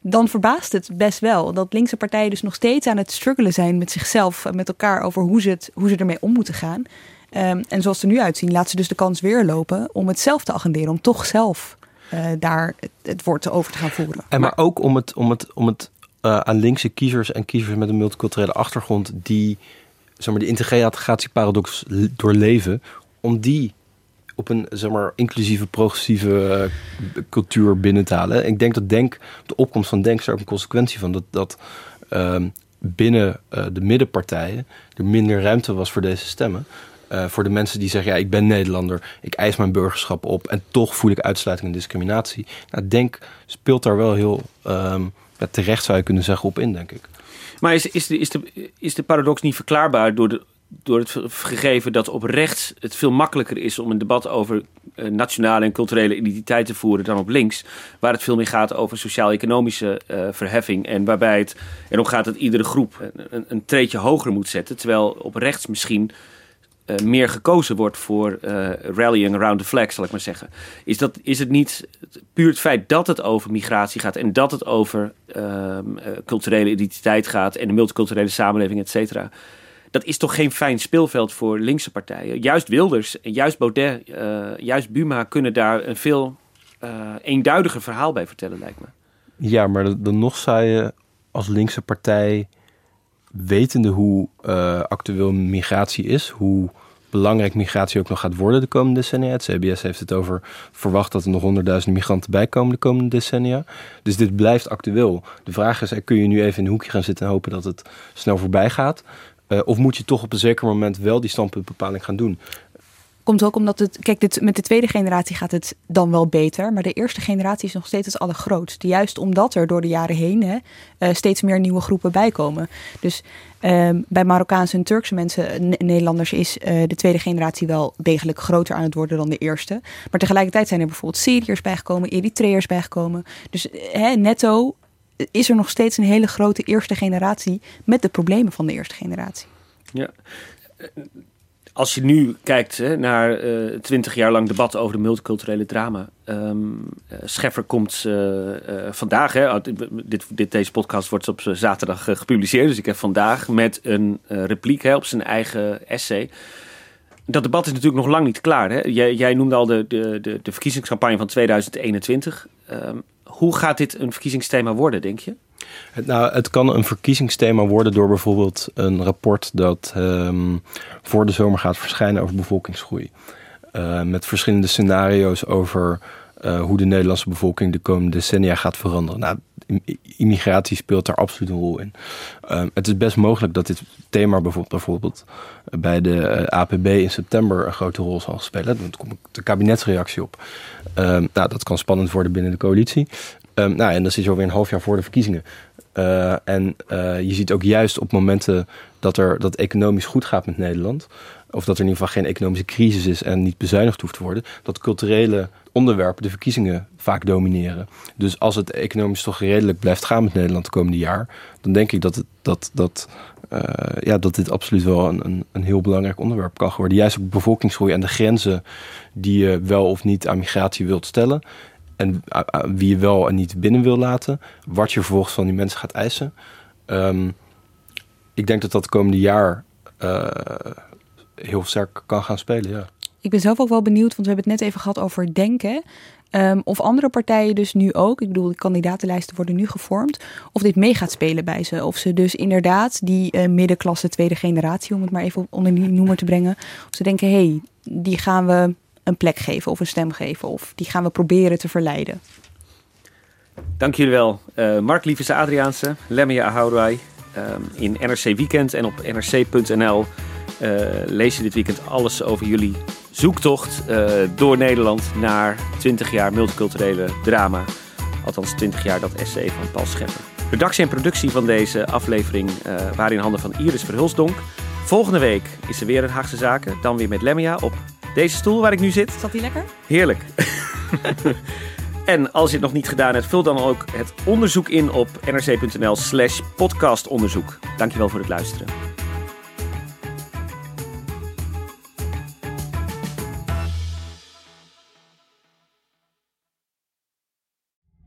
Dan verbaast het best wel dat linkse partijen dus nog steeds aan het struggelen zijn met zichzelf, en met elkaar over hoe ze, het, hoe ze ermee om moeten gaan. Ehm, en zoals ze er nu uitzien, laten ze dus de kans weer lopen om het zelf te agenderen, om toch zelf eh, daar het, het woord over te gaan voeren. En maar ook om het, om het, om het eh, aan linkse kiezers en kiezers met een multiculturele achtergrond die zeg maar, de integratieparadox doorleven, om die op een zeg maar, inclusieve, progressieve eh, cultuur binnen te halen. Ik denk dat Denk, de opkomst van Denk is er ook een consequentie van. Dat, dat ehm, binnen eh, de middenpartijen er minder ruimte was voor deze stemmen. Eh, voor de mensen die zeggen, ja, ik ben Nederlander, ik eis mijn burgerschap op en toch voel ik uitsluiting en discriminatie. Nou, Denk speelt daar wel heel ehm, terecht, zou je kunnen zeggen, op in, denk ik. Maar is, is, de, is, de, is de paradox niet verklaarbaar door, de, door het gegeven dat op rechts het veel makkelijker is om een debat over eh, nationale en culturele identiteit te voeren dan op links, waar het veel meer gaat over sociaal-economische eh, verheffing en waarbij het erom gaat dat iedere groep een, een, treedje hoger moet zetten, terwijl op rechts misschien eh, meer gekozen wordt voor rallying around the flag, zal ik maar zeggen. Is, dat, is het niet puur het feit dat het over migratie gaat en dat het over ehm, eh, culturele identiteit gaat en de multiculturele samenleving, et cetera. Dat is toch geen fijn speelveld voor linkse partijen. Juist Wilders, juist Baudet, eh, juist Buma kunnen daar een veel eh, eenduidiger verhaal bij vertellen, lijkt me. Ja, maar dan- nog zou je als linkse partij, wetende hoe eh, actueel migratie is, hoe belangrijk migratie ook nog gaat worden de komende decennia. Het CBS heeft het over verwacht dat er nog honderdduizend migranten bijkomen de komende decennia. Dus dit blijft actueel. De vraag is, kun je nu even in een hoekje gaan zitten en hopen dat het snel voorbij gaat? Eh, of moet je toch op een zeker moment wel die standpuntbepaling gaan doen? komt ook omdat het, kijk, dit, met de tweede generatie gaat het dan wel beter, maar de eerste generatie is nog steeds het allergrootste. Juist omdat er door de jaren heen hè, uh, steeds meer nieuwe groepen bijkomen. Dus um, bij Marokkaanse en Turkse mensen, Nederlanders, is uh, de tweede generatie wel degelijk groter aan het worden dan de eerste. Maar tegelijkertijd zijn er bijvoorbeeld Syriërs bijgekomen, Eritreërs bijgekomen. Dus netto is er nog steeds een hele grote eerste generatie met de problemen van de eerste generatie. Ja. Als je nu kijkt hè, naar twintig uh, jaar lang debat over de multiculturele drama. Um, Scheffer komt uh, vandaag, hè, dit, dit, deze podcast wordt op zaterdag gepubliceerd. Dus ik heb vandaag met een repliek hè, op zijn eigen essay. Dat debat is natuurlijk nog lang niet klaar. Hè? Jij, jij noemde al de, de, de, de verkiezingscampagne van 2021. Um, hoe gaat dit een verkiezingsthema worden, denk je? Nou, het kan een verkiezingsthema worden door bijvoorbeeld een rapport dat um, voor de zomer gaat verschijnen over bevolkingsgroei. Uh, met verschillende scenario's over uh, hoe de Nederlandse bevolking de komende decennia gaat veranderen. Nou, immigratie speelt daar absoluut een rol in. Uh, het is best mogelijk dat dit thema bijvoorbeeld, bij de uh, APB in september een grote rol zal spelen. Daar komt de kabinetsreactie op. nou, dat kan spannend worden binnen de coalitie. Um, nou, en dan zit alweer een half jaar voor de verkiezingen. Uh, en uh, je ziet ook juist op momenten dat, er, dat economisch goed gaat met Nederland, of dat er in ieder geval geen economische crisis is en niet bezuinigd hoeft te worden, dat culturele onderwerpen de verkiezingen vaak domineren. Dus als het economisch toch redelijk blijft gaan met Nederland de komende jaar, dan denk ik dat, het, dat, dat, uh, ja, dat dit absoluut wel een, een, een heel belangrijk onderwerp kan worden. Juist ook bevolkingsgroei en de grenzen die je wel of niet aan migratie wilt stellen en wie je wel en niet binnen wil laten. Wat je vervolgens van die mensen gaat eisen. Um, ik denk dat dat komende jaar heel sterk kan gaan spelen, ja. Ik ben zelf ook wel benieuwd, want we hebben het net even gehad over denken. Um, of andere partijen dus nu ook, ik bedoel, de kandidatenlijsten worden nu gevormd, of dit mee gaat spelen bij ze. Of ze dus inderdaad die uh, middenklasse tweede generatie, om het maar even onder die noemer te brengen, of ze denken, hé, hey, die gaan we een plek geven of een stem geven. Of die gaan we proberen te verleiden. Dank jullie wel. Uh, Mark Liefes Adriaanse, Lemmia Ahourai. Um, in NRC Weekend en op nrc.nl lees je dit weekend alles over jullie zoektocht uh, door Nederland naar 20 jaar multiculturele drama. Althans 20 jaar dat essay van Paul Scheffer. Redactie en productie van deze aflevering uh, waren in handen van Iris Verhulsdonk. Volgende week is er weer een Haagse Zaken. Dan weer met Lemmia op deze stoel waar ik nu zit. Zat die lekker? Heerlijk. [LAUGHS] en als je het nog niet gedaan hebt, vul dan ook het onderzoek in op nrc.nl slash podcastonderzoek. Dankjewel voor het luisteren.